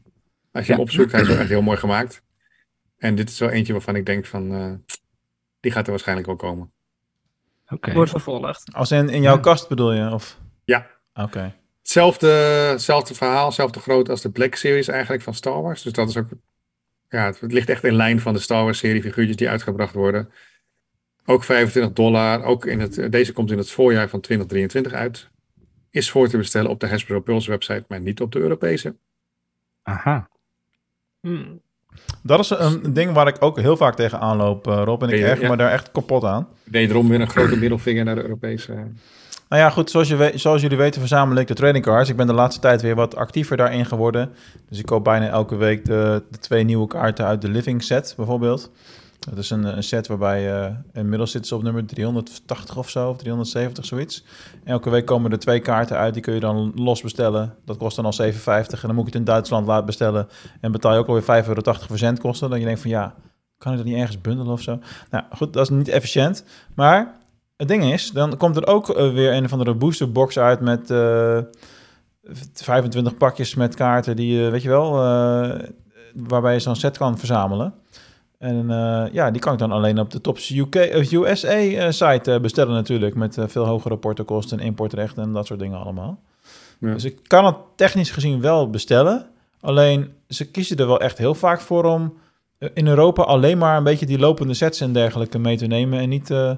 als je hem opzoekt, hij is wel echt heel mooi gemaakt. En dit is zo eentje waarvan ik denk van, eh, die gaat er waarschijnlijk wel komen. Oké. Wordt vervolgd. Als in, in jouw Ja. kast bedoel je? Of? Ja. Oké. Hetzelfde, hetzelfde verhaal, hetzelfde groot als de Black Series eigenlijk van Star Wars. Dus dat is ook, ja, het, het ligt echt in lijn van de Star Wars serie figuurtjes die uitgebracht worden. Ook 25 dollar, ook in het, deze komt in het voorjaar van 2023 uit. Is voor te bestellen op de Hasbro Pulse website, maar niet op de Europese. Aha. Hmm. Dat is een ding waar ik ook heel vaak tegen aanloop, eh, Rob. En ik Ja, erg ja. me daar echt kapot aan. Wederom weer een grote middelvinger naar de Europese. Nou ja, goed, zoals, je weet, zoals jullie weten verzamel ik de trading cards. Ik ben de laatste tijd weer wat actiever daarin geworden. Dus ik koop bijna elke week de, de twee nieuwe kaarten uit de Living set, bijvoorbeeld. Dat is een, een set waarbij eh, inmiddels zitten ze op nummer 380 of zo, of 370, zoiets. Elke week komen er twee kaarten uit, die kun je dan los bestellen. Dat kost dan al 7,50 en dan moet ik het in Duitsland laten bestellen. En betaal je ook alweer 5,80 euro verzendkosten. Dan je denkt van ja, kan ik dat niet ergens bundelen of zo? Nou goed, dat is niet efficiënt. Maar het ding is, dan komt er ook eh, weer een of andere boosterbox uit met eh 25 pakjes met kaarten die, eh, weet je wel, eh, waarbij je zo'n set kan verzamelen. En eh, ja, die kan ik dan alleen op de Tops UK, of USA-site eh, bestellen natuurlijk, met eh, veel hogere portokosten en importrechten en dat soort dingen allemaal. Ja. Dus ik kan het technisch gezien wel bestellen, alleen ze kiezen er wel echt heel vaak voor om eh, in Europa alleen maar een beetje die lopende sets en dergelijke mee te nemen en niet eh,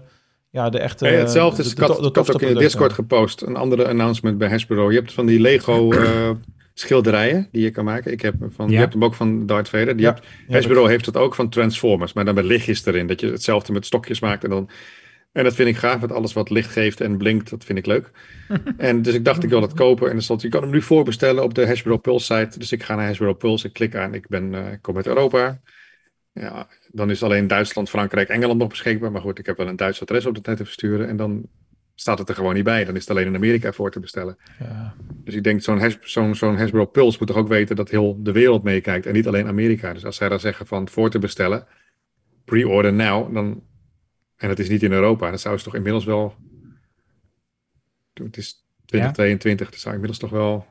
ja, de echte... Hetzelfde de- is, de- de- ook in. Discord gepost, een andere announcement bij Hasbro. Je hebt van die Lego eh, schilderijen die je kan maken. Ik heb van, Ja. Je hebt hem ook van Darth Vader. Die Ja, hebt, Ja, Hasbro heeft het ook van Transformers, maar dan met lichtjes erin. Dat je hetzelfde met stokjes maakt en dan... En dat vind ik gaaf, want alles wat licht geeft en blinkt, dat vind ik leuk. en dus ik dacht, ik wil dat kopen. En er stond, je kan hem nu voorbestellen op de Hasbro Pulse site. Dus ik ga naar Hasbro Pulse, ik klik aan, ik, ben, eh, ik kom uit Europa. Ja, dan is alleen Duitsland, Frankrijk, Engeland nog beschikbaar. Maar goed, ik heb wel een Duits adres op de tijd te versturen. En dan staat het er gewoon niet bij. Dan is het alleen in Amerika voor te bestellen. Ja. Dus ik denk, zo'n Has- zo'n Hasbro Pulse moet toch ook weten dat heel de wereld meekijkt. En niet alleen Amerika. Dus als zij dan zeggen van voor te bestellen, pre-order now, dan, en het is niet in Europa, dan zou ze toch inmiddels wel... Het is 2022, dan zou inmiddels toch wel...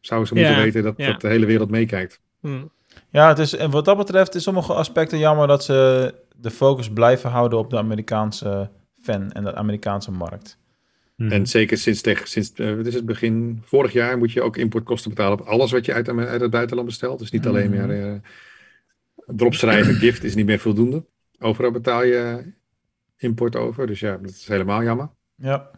Zou ze moeten Ja, weten dat, ja. dat de hele wereld meekijkt. Hmm. Ja, het is, en wat dat betreft is sommige aspecten jammer dat ze de focus blijven houden op de Amerikaanse fan en de Amerikaanse markt. Mhm. En zeker sinds, tegen, sinds eh, wat is het, begin vorig jaar moet je ook importkosten betalen op alles wat je uit, uit het buitenland bestelt. Dus niet alleen Mhm. meer eh erop schrijven, gift is niet meer voldoende. Overal betaal je import over. Dus ja, dat is helemaal jammer. Ja.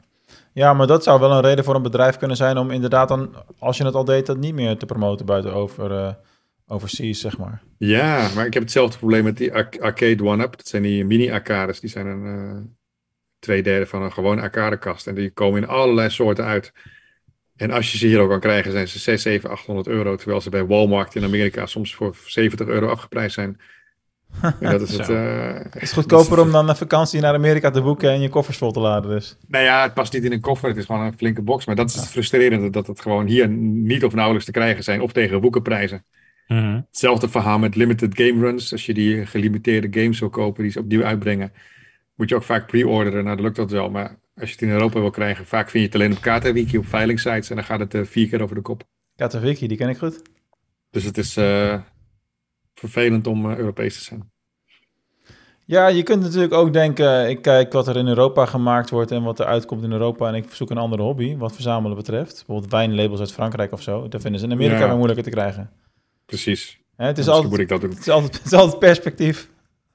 ja, maar dat zou wel een reden voor een bedrijf kunnen zijn om inderdaad dan, als je het al deed, dat niet meer te promoten buiten over, eh overseas, zeg maar. Ja, maar ik heb hetzelfde probleem met die Ar- Arcade One-Up. Dat zijn die mini-arcades. Die zijn een eh, twee derde van een gewone arcadekast. En die komen in allerlei soorten uit. En als je ze hier ook kan krijgen, zijn ze 6, 7, 800 euro. Terwijl ze bij Walmart in Amerika soms voor 70 euro afgeprijsd zijn. En dat is het. Eh, Het is goedkoper om dan een vakantie naar Amerika te boeken en je koffers vol te laden, dus. Nou ja, het past niet in een koffer. Het is gewoon een flinke box. Maar dat is het frustrerende. Dat het gewoon hier niet of nauwelijks te krijgen zijn. Of tegen boekenprijzen. Mhm. Hetzelfde verhaal met limited game runs. Als je die gelimiteerde games wil kopen die ze opnieuw uitbrengen, moet je ook vaak pre-orderen. Nou, dan lukt dat wel. Maar als je het in Europa wil krijgen, vaak vind je het alleen op KTWiki op veilingsites. En dan gaat het eh, vier keer over de kop. Katowiki, die ken ik goed. Dus het is eh, vervelend om eh, Europees te zijn. Ja, je kunt natuurlijk ook denken, ik kijk wat er in Europa gemaakt wordt en wat er uitkomt in Europa en ik zoek een andere hobby wat verzamelen betreft. Bijvoorbeeld wijnlabels uit Frankrijk of zo. Dat vinden ze in Amerika Ja. weer moeilijker te krijgen. Precies. Het, is altijd, moet ik dat doen. het, is altijd, het is altijd perspectief.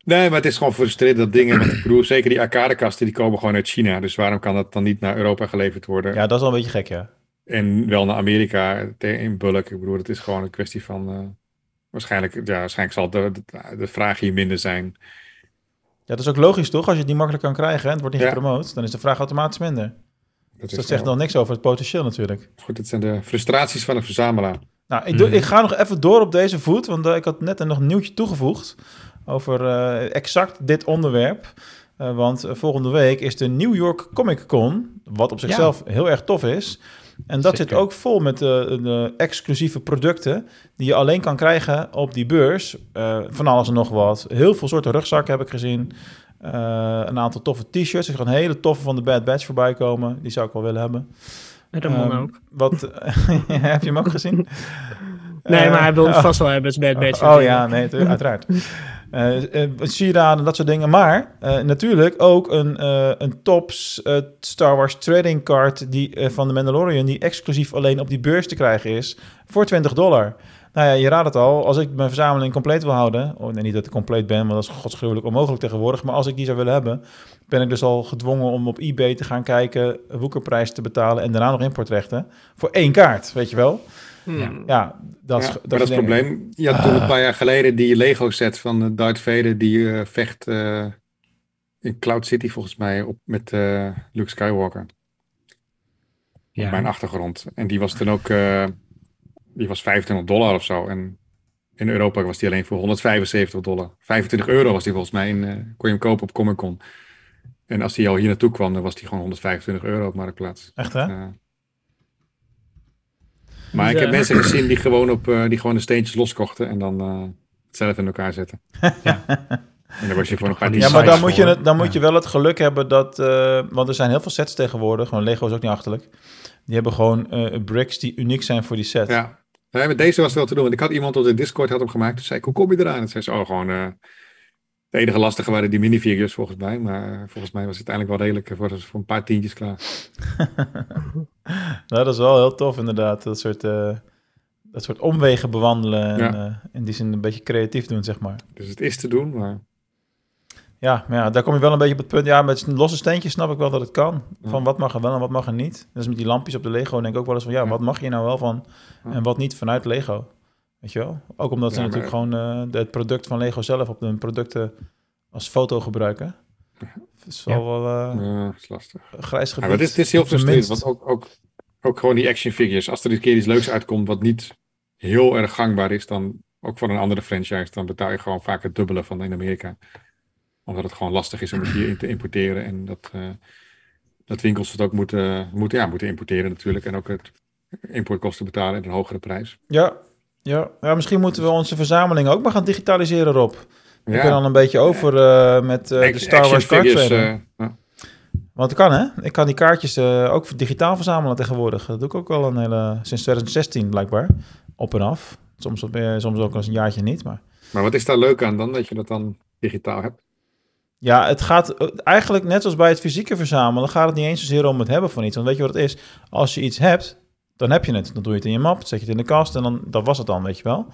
Nee, maar het is gewoon frustrerend dat dingen. Want ik bedoel, zeker die arcadekasten, die komen gewoon uit China. Dus waarom kan dat dan niet naar Europa geleverd worden? Ja, dat is wel een beetje gek, ja. En wel naar Amerika in bulk. Ik bedoel, het is gewoon een kwestie van. eh, waarschijnlijk, ja, waarschijnlijk zal de, de, de vraag hier minder zijn. Ja, dat is ook logisch toch? Als je het niet makkelijk kan krijgen en het wordt niet Ja. gepromoot, dan is de vraag automatisch minder. Dat, Dus dat zegt wel- nog niks over het potentieel natuurlijk. Goed, het zijn de frustraties van een verzamelaar. Nou, ik, doe, Mhm. ik ga nog even door op deze voet, want eh, ik had net nog een nieuwtje toegevoegd over eh, exact dit onderwerp. Eh, want eh, volgende week is de New York Comic Con, wat op zichzelf heel erg tof is. En dat Zeker. zit ook vol met eh, de exclusieve producten die je alleen kan krijgen op die beurs. Eh, van alles en nog wat. Heel veel soorten rugzakken heb ik gezien. Eh, een aantal toffe t-shirts. Er gaan een hele toffe van de Bad Batch voorbij komen. Die zou ik wel willen hebben. Ramon Ehm, ook. Wat, heb je hem ook gezien? Nee, maar hij wil het oh. vast wel hebben, het is Bad Batch. Oh, oh ja, nee, uiteraard. Eh eh, sieraden, dat soort dingen. Maar eh, natuurlijk ook een, een tops Star Wars trading card die, van de Mandalorian... die exclusief alleen op die beurs te krijgen is voor 20 dollar. Nou ja, je raadt het al. Als ik mijn verzameling compleet wil houden... Oh, nee, niet dat ik compleet ben, want dat is godsgruwelijk onmogelijk tegenwoordig... maar als ik die zou willen hebben... ben ik dus al gedwongen om op eBay te gaan kijken... woekerprijs te betalen en daarna nog importrechten... voor één kaart, weet je wel? Hmm. Ja, dat is... Ja, dat maar dat is het probleem. Je had toen een paar jaar geleden die Lego set van eh, Darth Vader die eh, vecht eh, in Cloud City volgens mij op, met eh, Luke Skywalker. Ja. Op mijn achtergrond. En die was toen ook eh, die was 25 dollar of zo. En in Europa was die alleen voor 175 dollar. 25 euro was die volgens mij. In, kon je hem kopen op Comic Con. En als die al hier naartoe kwam, dan was die gewoon 125 euro op Marktplaats. Echt, hè? Maar Dus, ik heb mensen gezien die gewoon, op, eh, die gewoon de steentjes loskochten en dan eh, het zelf in elkaar zetten. Ja. En dan was je voor een paar Die Ja, maar dan moet, je, het- dan moet je wel het geluk hebben dat... eh, want er zijn heel veel sets tegenwoordig. Gewoon Lego is ook niet achterlijk. Die hebben gewoon eh, bricks die uniek zijn voor die set. Ja. Nee, met deze was het wel te doen. Want ik had iemand op de Discord had hem gemaakt. Toen zei ik, hoe kom je eraan? En toen zei ze, oh, gewoon... eh, het enige lastige waren die minifigures volgens mij. Maar volgens mij was het uiteindelijk wel redelijk eh, voor, voor een paar tientjes klaar. Nou, dat is wel heel tof inderdaad. Dat soort, eh, dat soort omwegen bewandelen. En Ja. eh, in die zin een beetje creatief doen, zeg maar. Dus het is te doen, maar... Ja, maar ja, daar kom je wel een beetje op het punt. Ja, met losse steentjes snap ik wel dat het kan. Ja. Van wat mag er wel en wat mag er niet. Dus met die lampjes op de Lego denk ik ook wel eens van... Ja, Ja. wat mag je nou wel van en wat niet vanuit Lego? Weet je wel? Ook omdat ze natuurlijk gewoon eh, het product van Lego zelf... op hun producten als foto gebruiken. Het is wel wel eh, Ja, dat is lastig. grijs Ja, gebied. maar dit, dit is heel frustrerend. Want ook, ook, ook gewoon die action figures. Als er een keer iets leuks uitkomt wat niet heel erg gangbaar is, dan ook van een andere franchise, dan betaal je gewoon vaak het dubbele van in Amerika. Omdat het gewoon lastig is om het hier in te importeren. En dat, eh, dat winkels het ook moeten, moeten, ja, moeten importeren natuurlijk. En ook het importkosten betalen en een hogere prijs. Ja, ja. ja, misschien moeten we onze verzameling ook maar gaan digitaliseren, Rob. Ik Ja. ben dan een beetje over eh, met eh, de Star Wars figures, trader. eh, ja. Want het kan, hè? Ik kan die kaartjes ook digitaal verzamelen tegenwoordig. Dat doe ik ook wel een hele... Sinds 2016 blijkbaar. Op en af. Soms, op- soms ook eens een jaartje niet, maar... Maar wat is daar leuk aan dan, dat je dat dan digitaal hebt? Ja, het gaat eigenlijk net zoals bij het fysieke verzamelen, gaat het niet eens zozeer om het hebben van iets. Want weet je wat het is? Als je iets hebt, dan heb je het. Dan doe je het in je map, zet je het in de kast en dan dat was het dan, weet je wel.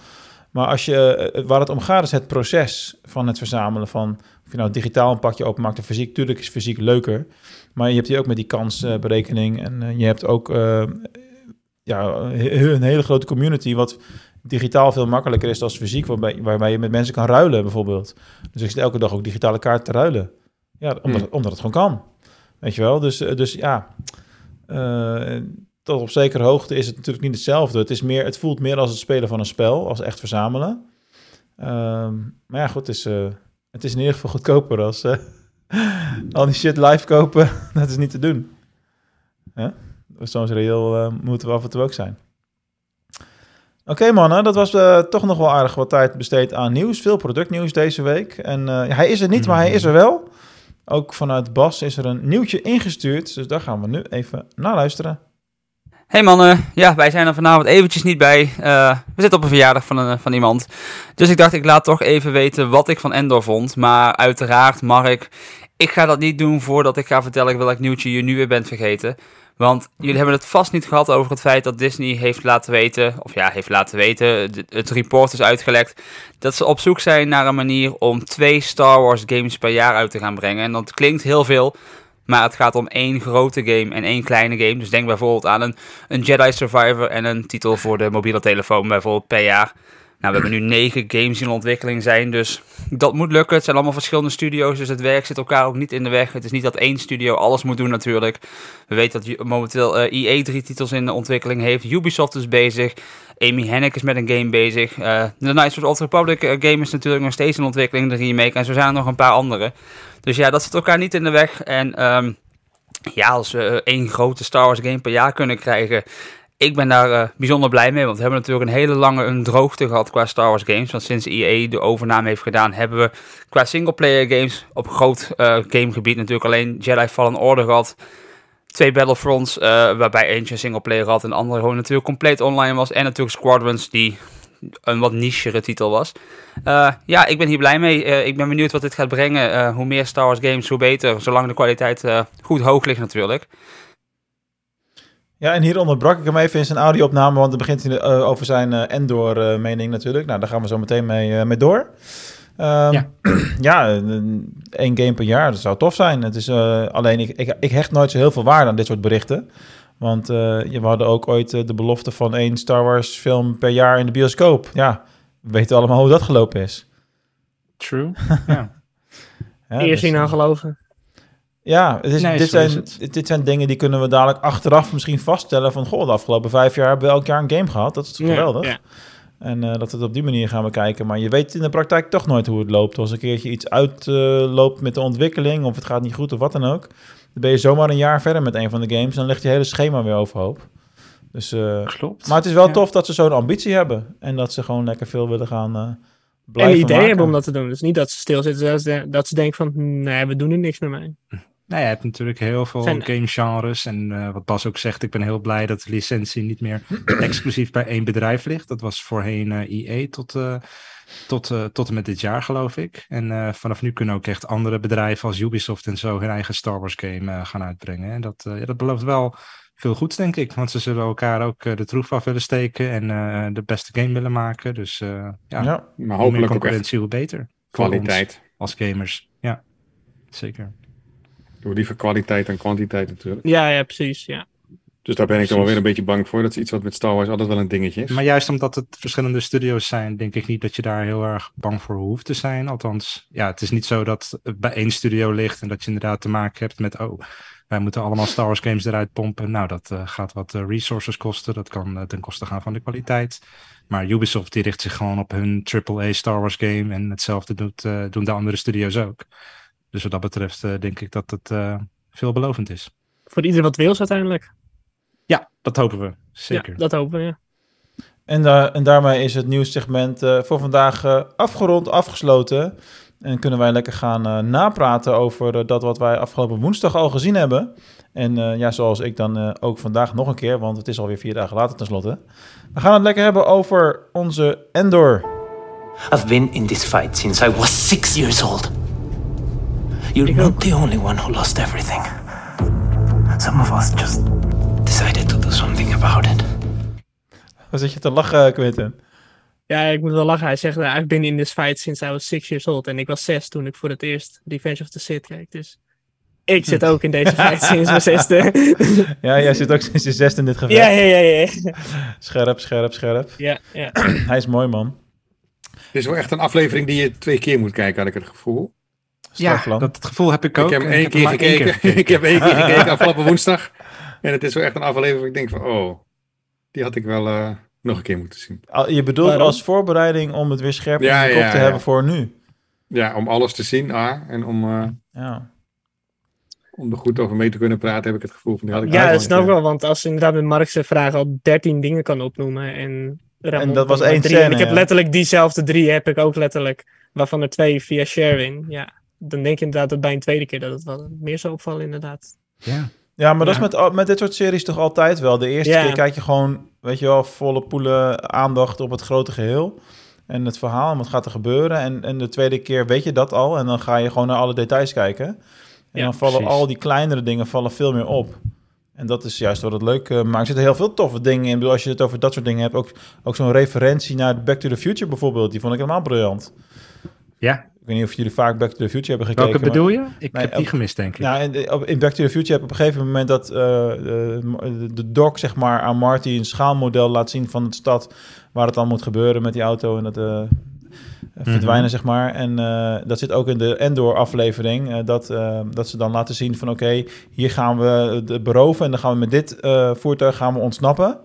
Maar als je, eh, waar het om gaat is het proces van het verzamelen van, of je nou digitaal een pakje openmaakt of fysiek. Tuurlijk is fysiek leuker, maar je hebt hier ook met die kansberekening en eh, je hebt ook eh, ja, een hele grote community wat digitaal veel makkelijker is dan fysiek, waarbij, waarbij je met mensen kan ruilen bijvoorbeeld. Dus ik zit elke dag ook digitale kaarten te ruilen. Ja, omdat, Hmm. omdat het gewoon kan. Weet je wel? Dus, eh, dus ja, eh, tot op zekere hoogte is het natuurlijk niet hetzelfde. Het, is meer, het voelt meer als het spelen van een spel, als echt verzamelen. Ehm, maar ja, goed, het is, eh, het is in ieder geval goedkoper als eh, al die shit live kopen. dat is niet te doen. Soms reëel eh, moeten we af en toe ook zijn. Oké mannen, dat was toch nog wel aardig wat tijd besteed aan nieuws. Veel productnieuws deze week. En hij is er niet, maar hij is er wel. Ook vanuit Bas is er een nieuwtje ingestuurd. Dus daar gaan we nu even naar luisteren. Hey mannen, ja, wij zijn er vanavond eventjes niet bij. Eh, we zitten op een verjaardag van, een, van iemand. Dus ik dacht, ik laat toch even weten wat ik van Endor vond. Maar uiteraard, Mark, ik ga dat niet doen voordat ik ga vertellen welk nieuwtje je nu weer bent vergeten. Want jullie hebben het vast niet gehad over het feit dat Disney heeft laten weten, of ja, heeft laten weten, het report is uitgelekt, dat ze op zoek zijn naar een manier om twee Star Wars games per jaar uit te gaan brengen. En dat klinkt heel veel, maar het gaat om één grote game en één kleine game. Dus denk bijvoorbeeld aan een, een Jedi Survivor en een titel voor de mobiele telefoon bijvoorbeeld per jaar. Nou, we hebben nu negen games in ontwikkeling zijn, dus dat moet lukken. Het zijn allemaal verschillende studio's, dus het werk zit elkaar ook niet in de weg. Het is niet dat één studio alles moet doen natuurlijk. We weten dat momenteel eh EA drie titels in de ontwikkeling heeft. Ubisoft is bezig. Amy Hennig is met een game bezig. Eh de Knights of the Old Republic eh, game is natuurlijk nog steeds in ontwikkeling, de remake. En zo zijn er nog een paar andere. Dus ja, dat zit elkaar niet in de weg. En ehm, ja, als we eh, één grote Star Wars game per jaar kunnen krijgen... Ik ben daar eh, bijzonder blij mee, want we hebben natuurlijk een hele lange een droogte gehad qua Star Wars games. Want sinds EA de overname heeft gedaan, hebben we qua singleplayer games op groot eh, gamegebied natuurlijk alleen Jedi Fallen Order gehad. Twee Battlefronts, waarbij eentje een singleplayer had en de andere gewoon natuurlijk compleet online was. En natuurlijk Squadrons, die een wat nichere titel was. Eh, ja, ik ben hier blij mee. Eh, ik ben benieuwd wat dit gaat brengen. Eh, hoe meer Star Wars games, hoe beter. Zolang de kwaliteit eh, goed hoog ligt natuurlijk. Ja, en hier onderbrak ik hem even in zijn audio-opname, want dan begint hij eh, over zijn eh, Endor-mening natuurlijk. Nou, daar gaan we zo meteen mee, eh, mee door. Ehm, Ja. ja, één game per jaar, dat zou tof zijn. Het is, eh, alleen, ik, ik, ik hecht nooit zo heel veel waarde aan dit soort berichten. Want eh, we hadden ook ooit eh, de belofte van één Star Wars film per jaar in de bioscoop. Ja, we weten allemaal hoe dat gelopen is. True. ja. Ja, Eerst dus, eh, aan geloven. Ja, het is, Nee, dit, zijn, het. dit zijn dingen die kunnen we dadelijk achteraf misschien vaststellen van... Goh, de afgelopen vijf jaar hebben we elk jaar een game gehad. Dat is Ja, geweldig. ja. En eh, dat we het op die manier gaan bekijken. Maar je weet in de praktijk toch nooit hoe het loopt. Als een keertje iets uitloopt met de ontwikkeling... of het gaat niet goed of wat dan ook... dan ben je zomaar een jaar verder met een van de games... en dan ligt je hele schema weer overhoop. Dus, eh, Klopt. maar het is wel Ja. tof dat ze zo'n ambitie hebben... en dat ze gewoon lekker veel willen gaan eh En blijven een idee maken. hebben om dat te doen. Dus niet dat ze stilzitten, dat ze, dat ze denken van, nee, we doen er niks meer mee. Nou, je hebt natuurlijk heel veel Zijn- gamegenres. En eh, wat Bas ook zegt, ik ben heel blij dat de licentie niet meer exclusief bij één bedrijf ligt. Dat was voorheen eh EA tot, eh, tot, eh, tot en met dit jaar, geloof ik. En eh, vanaf nu kunnen ook echt andere bedrijven als Ubisoft en zo hun eigen Star Wars game eh, gaan uitbrengen. En dat, eh, ja, dat belooft wel veel goeds, denk ik. Want ze zullen elkaar ook de troef af willen steken en eh, de beste game willen maken. Dus eh, ja, Ja. Maar hoe meer hopelijk ook echt concurrentie, hoe beter. Kwaliteit. als gamers. Ja, zeker. Doe liever kwaliteit dan kwantiteit natuurlijk. Ja, ja, precies. Ja. Dus daar ben ik dan wel weer een beetje bang voor. Dat is iets wat met Star Wars altijd wel een dingetje is. Maar juist omdat het verschillende studio's zijn, denk ik niet dat je daar heel erg bang voor hoeft te zijn. Althans, ja, het is niet zo dat het bij één studio ligt en dat je inderdaad te maken hebt met, oh, wij moeten allemaal Star Wars games eruit pompen. Nou, dat eh, gaat wat eh, resources kosten. Dat kan eh, ten koste gaan van de kwaliteit. Maar Ubisoft die richt zich gewoon op hun AAA Star Wars game. En hetzelfde doet, doen de andere studio's ook. Dus wat dat betreft denk ik dat het eh, veelbelovend is. Voor ieder wat wil uiteindelijk. Dat hopen we. Zeker. Ja, dat hopen we, ja. En, daar en daarmee is het nieuwssegment eh voor vandaag eh, afgerond, afgesloten. En kunnen wij lekker gaan eh, napraten over dat wat wij afgelopen woensdag al gezien hebben. En eh, ja, zoals ik dan eh, ook vandaag nog een keer, want het is alweer vier dagen later tenslotte. We gaan het lekker hebben over onze Endor. I've been in this fight since I was six years old. You're not the only one who lost everything. Some of us just decided about it. Waar zit je te lachen, Quentin? Ja, ik moet wel lachen. Hij zegt, uh, I've been in this fight since I was six years old. En ik was zes toen ik voor het eerst Revenge of the Sith keek. Dus ik zit ook in deze fight sinds mijn zesde. ja, jij zit ook sinds je zesde in dit gevecht. Ja, ja, ja, ja. Scherp, scherp, scherp. Ja, ja. Hij is mooi, man. Dit is wel echt een aflevering die je twee keer moet kijken, had ik het gevoel. Ja, dat het gevoel heb ik ook. Ik heb één keer gekeken. ik heb één keer gekeken afgelopen woensdag. En het is wel echt een aflevering waar ik denk van, oh, die had ik wel eh, nog een keer moeten zien. Al- Je bedoelt Waarom? als voorbereiding om het weer scherp Ja, in je kop ja, te ja. hebben voor nu. Ja, om alles te zien, A, en om, eh, Ja. om er goed over mee te kunnen praten, heb ik het gevoel van, die had ik Ja, dat snap ik wel. Want als inderdaad met Mark zijn vraag al 13 dingen kan opnoemen. En, Ramon En dat was één drie. En scène, ik heb ja. letterlijk diezelfde drie, heb ik ook letterlijk. Waarvan er twee via Sherwin. Ja, dan denk je inderdaad dat bij een tweede keer dat het wel meer zou opvallen inderdaad. Ja. Ja, maar dat is met, met dit soort series toch altijd wel. De eerste Ja. keer kijk je gewoon, weet je wel, volle poelen aandacht op het grote geheel. En het verhaal en wat gaat er gebeuren. En, en de tweede keer weet je dat al. En dan ga je gewoon naar alle details kijken. En Ja, dan vallen precies. al die kleinere dingen vallen veel meer op. En dat is juist wat het leuk eh, maakt. Er zitten heel veel toffe dingen in. Ik bedoel, als je het over dat soort dingen hebt. Ook, ook zo'n referentie naar Back to the Future bijvoorbeeld. Die vond ik helemaal briljant. Ja, Ik weet niet of jullie vaak Back to the Future hebben gekeken. welke bedoel je? Ik heb die gemist, denk ik. nou, in, in Back to the Future heb je op een gegeven moment dat eh, de, de doc zeg maar aan Marty een schaalmodel laat zien van de stad waar het dan moet gebeuren met die auto en dat eh, verdwijnen Mhm. zeg maar. En eh, dat zit ook in de Endor aflevering eh, dat, eh, dat ze dan laten zien van oké, hier gaan we het beroven en dan gaan we met dit eh, voertuig gaan we ontsnappen.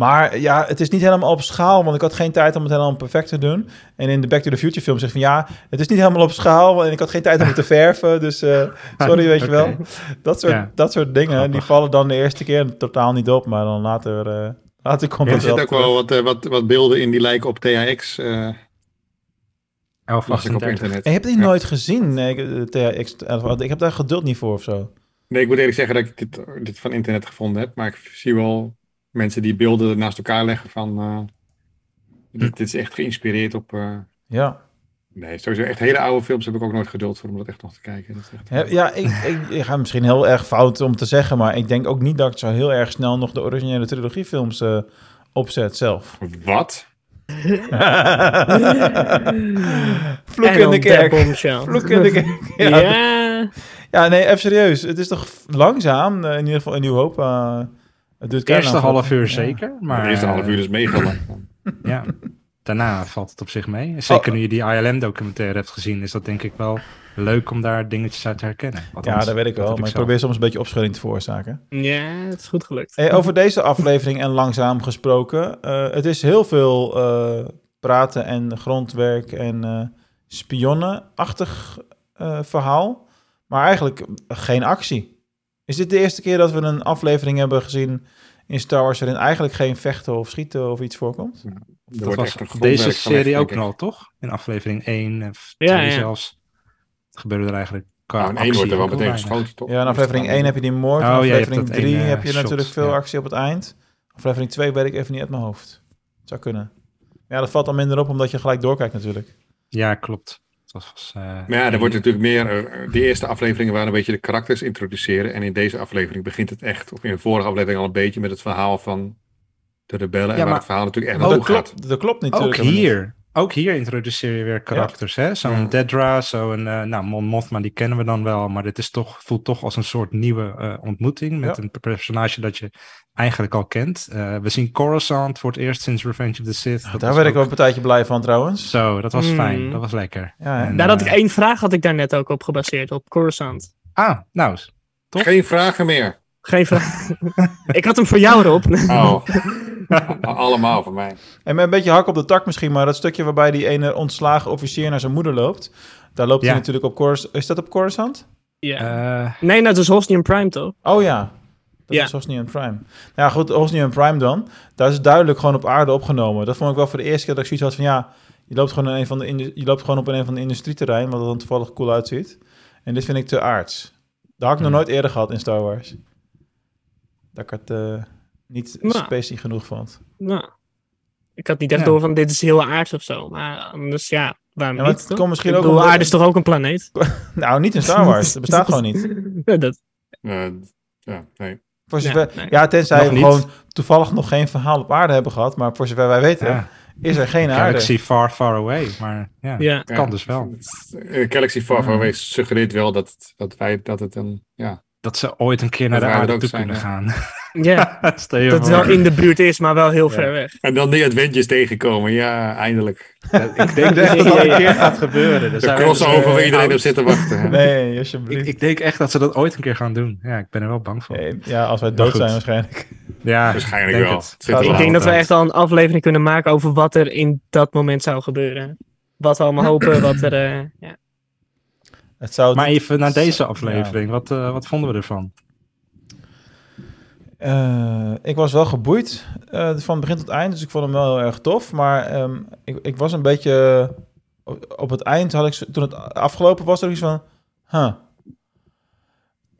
Maar ja, het is niet helemaal op schaal, want ik had geen tijd om het helemaal perfect te doen. En in de Back to the Future film zegt van ja, het is niet helemaal op schaal en ik had geen tijd om het te verven. Dus eh, sorry, weet je wel. Dat soort, Ja. dat soort dingen, die vallen dan de eerste keer totaal niet op, maar dan later, eh, later komt Er het wel zitten ook terug. wel wat, eh, wat, wat beelden in die lijken op THX. eh las ik op 1138. internet. Ik heb die Ja. nooit gezien, nee, THX 11. Ik heb daar geduld niet voor of zo. Nee, ik moet eerlijk zeggen dat ik dit, dit van internet gevonden heb. Maar ik zie wel mensen die beelden naast elkaar leggen van... eh, dit, dit is echt geïnspireerd op... eh, Ja, nee, sowieso echt hele oude films heb ik ook nooit geduld voor om dat echt nog te kijken. Dat is echt, ja ik, ik, ik ga misschien heel erg fout om te zeggen, maar ik denk ook niet dat ik zo heel erg snel nog de originele trilogiefilms eh opzet zelf. Wat? Vloek in de kerk. Vloek in de kerk. Ja. Ja. ja, nee, even serieus. Het is toch langzaam, in ieder geval een nieuw hoop. eh, het duurt Het eerste half uur zeker. Maar, Maar de eerste half uur is mega lang. Ja, daarna valt het op zich mee. Zeker Oh. nu je die ILM-documentaire hebt gezien, is dat denk ik wel leuk om daar dingetjes uit te herkennen. Ja, dat weet ik wel. maar ik probeer soms een beetje opschudding te veroorzaken. ja, het is goed gelukt. Hey, over deze aflevering en langzaam gesproken. eh, het is heel veel eh, praten en grondwerk en eh spionnenachtig eh, verhaal. Maar eigenlijk geen actie. Is dit de eerste keer dat we een aflevering hebben gezien in Star Wars... waarin eigenlijk geen vechten of schieten of iets voorkomt? Dat was deze serie ook al, toch? In aflevering 1 of Ja, 2 ja. zelfs. Het gebeurde er eigenlijk qua Nou, in één actie wordt er wel meteen geschoten, toch? Ja, in aflevering 1 heb je die moord. In Oh, ja, je hebt aflevering dat 3 ene heb je shot, natuurlijk veel ja. actie op het eind. Aflevering 2 weet ik even niet uit mijn hoofd. Het zou kunnen. Ja, dat valt dan minder op omdat je gelijk doorkijkt natuurlijk. Ja, klopt. Dat was, eh, Maar ja, er wordt natuurlijk meer. eh, De eerste afleveringen waren een beetje de karakters introduceren. En in deze aflevering begint het echt, of in de vorige aflevering al een beetje met het verhaal van de rebellen. Ja, en waar maar- het verhaal natuurlijk echt Maar dat gaat. klopt, dat klopt niet. ook hier. Ook hier introduceer je weer karakters. hè? Zo'n Ja. Dedra, zo'n eh nou, Mon Mothma, die kennen we dan wel. Maar dit is toch, voelt toch als een soort nieuwe eh, ontmoeting. Met Ja. een personage dat je eigenlijk al kent. Eh, we zien Coruscant voor het eerst sinds Revenge of the Sith. Daar werd ik ook- wel een partijtje blij van trouwens. Zo, dat was Mm. fijn. Dat was lekker. Ja? En, Daar had ik één vraag had ik daar net ook op gebaseerd, op Coruscant. Ah, nou. Toch? Geen vragen meer. Geen vraag. ik had hem voor jou, Rob. Oh. Allemaal voor mij. En met een beetje hak op de tak misschien, maar dat stukje waarbij die ene ontslagen officier naar zijn moeder loopt. Daar loopt hij natuurlijk op Coruscant. Is dat op Coruscant? ja. Eh, Nee, nou, dat is Hosnian Prime, toch? Oh ja. Dat Ja. is Hosnian Prime. Nou ja, goed, Hosnian Prime dan. Daar is duidelijk gewoon op aarde opgenomen. Dat vond ik wel voor de eerste keer dat ik zoiets had van ja, je loopt gewoon, in een van de je loopt gewoon op een van de industrieterrein, wat er dan toevallig cool uitziet. En dit vind ik te aards. Dat had ik nog Hmm. nooit eerder gehad in Star Wars. Dat ik het eh, niet Nou. spacey genoeg vond. Nou, ik had niet echt Ja. door van dit is heel aards of zo. Maar anders, ja, Waarom Ja, maar niet? het toch? komt misschien ook bedoel, aarde is toch ook een planeet? Nou, niet in Star Wars. Dat bestaat gewoon niet. Ja, dat, ja, nee. Voor Ja, zover, nee. ja, tenzij Nog we niet. gewoon toevallig nog geen verhaal op aarde hebben gehad. Maar voor zover wij weten, Ja. is er geen aarde. Galaxy far, far away. Maar ja, Ja. het kan dus wel. Eh, Galaxy Far Far Hmm. Away suggereert wel dat, dat wij dat het een ja, Dat ze ooit een keer naar de aarde toe zijn, kunnen ja. gaan. Ja, je dat het wel in de buurt is, maar wel heel Ja. ver weg. En dan die Adventures tegenkomen. Ja, eindelijk. Ik denk echt dat dat een keer gaat gebeuren. Dat De crossover waar eh, iedereen op zit te wachten. Nee, alsjeblieft. Ik, ik denk echt dat ze dat ooit een keer gaan doen. Ja, ik ben er wel bang voor. Nee, ja, als wij dood zijn waarschijnlijk. Ja, Waarschijnlijk denk wel. het. Ik wel denk dat we echt al een aflevering kunnen maken over wat er in dat moment zou gebeuren. Wat we allemaal hopen, wat er... eh, ja. Het zou Maar even naar deze aflevering. Wat, eh, wat vonden we ervan? Eh, ik was wel geboeid eh, van begin tot eind, dus ik vond hem wel heel erg tof. Maar ehm, ik, ik was een beetje... Op het eind had ik, toen het afgelopen was, ik iets van... Huh.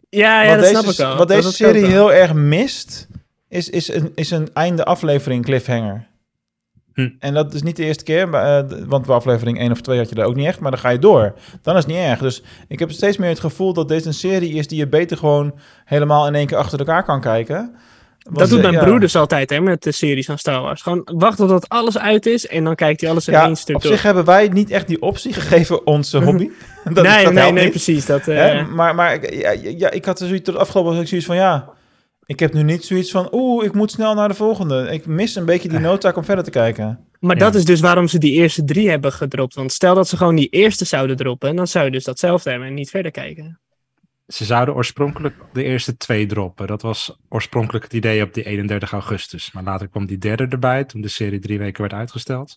Ja, ja, wat dat deze, snap ik al. Wat deze serie heel erg mist, is, is, een, is een einde aflevering cliffhanger. Hm. En dat is niet de eerste keer, eh, want bij aflevering 1 of 2 had je dat ook niet echt, maar dan ga je door. Dan is het niet erg. Dus ik heb steeds meer het gevoel dat dit een serie is die je beter gewoon helemaal in één keer achter elkaar kan kijken. Want, Dat doet eh, mijn ja. broer dus altijd hè, met de series van Star Wars. Gewoon wachten tot alles uit is en dan kijkt hij alles in Ja, één stuk op door. zich hebben wij niet echt die optie gegeven, onze hobby. dat, nee, dat nee, nee, niet. precies. Dat, eh, Hè? Maar, maar ik- ja, ja, ik had er zoiets tot afgelopen ik zoiets van ja. Ik heb nu niet zoiets van oeh, ik moet snel naar de volgende. Ik mis een beetje die noodzaak om verder te kijken. Maar Ja. dat is dus waarom ze die eerste drie hebben gedropt. Want stel dat ze gewoon die eerste zouden droppen, dan zou je dus datzelfde hebben en niet verder kijken. Ze zouden oorspronkelijk de eerste twee droppen. Dat was oorspronkelijk het idee op die 31 augustus. Maar later kwam die derde erbij, toen de serie drie weken werd uitgesteld.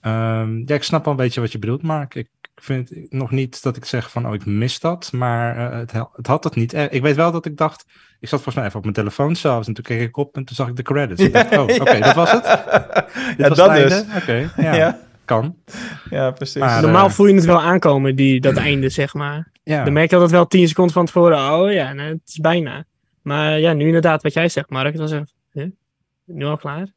Ehm, ja, ik snap wel een beetje wat je bedoelt, Mark. Ik vind nog niet dat ik zeg van, oh, ik mis dat. Maar eh, het, het had het niet. Eh, ik weet wel dat ik dacht, ik zat volgens mij even op mijn telefoon zelfs. En toen keek ik op en toen zag ik de credits. Ik dacht, oh, oké, dat was het. Dit Ja, was dat het dus. einde? Oké, ja, Ja. kan. Ja, precies. Maar, Normaal eh, voel je het wel aankomen, die, dat einde, zeg maar. Ja. Dan merk je altijd wel tien seconden van tevoren, oh ja, nee, het is bijna. Maar ja, nu inderdaad wat jij zegt, Mark, zeg huh? nu al klaar?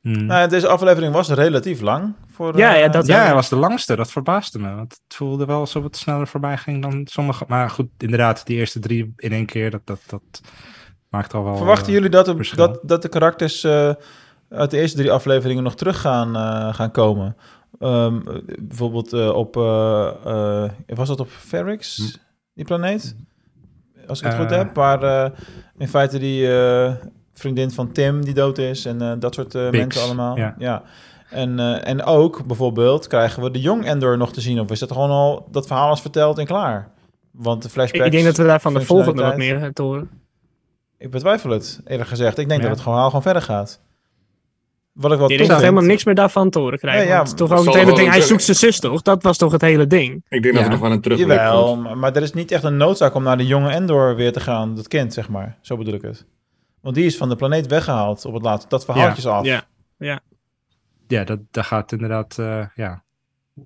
Hmm. Nou, deze aflevering was relatief lang. Voor, Ja, ja, eh, dat- Ja, hij was de langste. Dat verbaasde me. Want het voelde wel alsof het sneller voorbij ging dan sommige. Maar goed, inderdaad, die eerste drie in één keer, dat, dat, dat maakt al wel. Verwachten eh, jullie dat, de- dat, dat de karakters eh, uit de eerste drie afleveringen nog terug gaan, eh, gaan komen? Ehm, eh, bijvoorbeeld eh, op... eh, eh, was dat op Ferrix, die planeet? Als ik het goed Hm. Eh. heb. Waar eh, in feite die eh, vriendin van Tim die dood is en eh, dat soort eh, Bix, mensen allemaal. ja. En, eh, en ook bijvoorbeeld krijgen we de Young Endor nog te zien. Of is dat gewoon al dat verhaal is verteld en klaar? Want de Ik, flashbacks... ik denk dat we daar van de volgende wat meer te horen. Ik betwijfel het, eerlijk gezegd. Ik denk Ja. dat het verhaal gewoon verder gaat. Wat ik wel Ik we helemaal niks meer daarvan te horen krijgen. Ja, ja, want het is toch ook het hele ding, hij terug- zoekt zijn zus toch? Dat was toch het hele ding? Ik denk dat er nog wel een terugblik Jawel, komt. maar, maar er is niet echt een noodzaak om naar de jonge Endor weer te gaan. Dat kind, zeg maar. Zo bedoel ik het. Want die is van de planeet weggehaald op het laatste. Dat verhaaltje is af. Ja. Ja, dat, daar gaat inderdaad. eh, ja.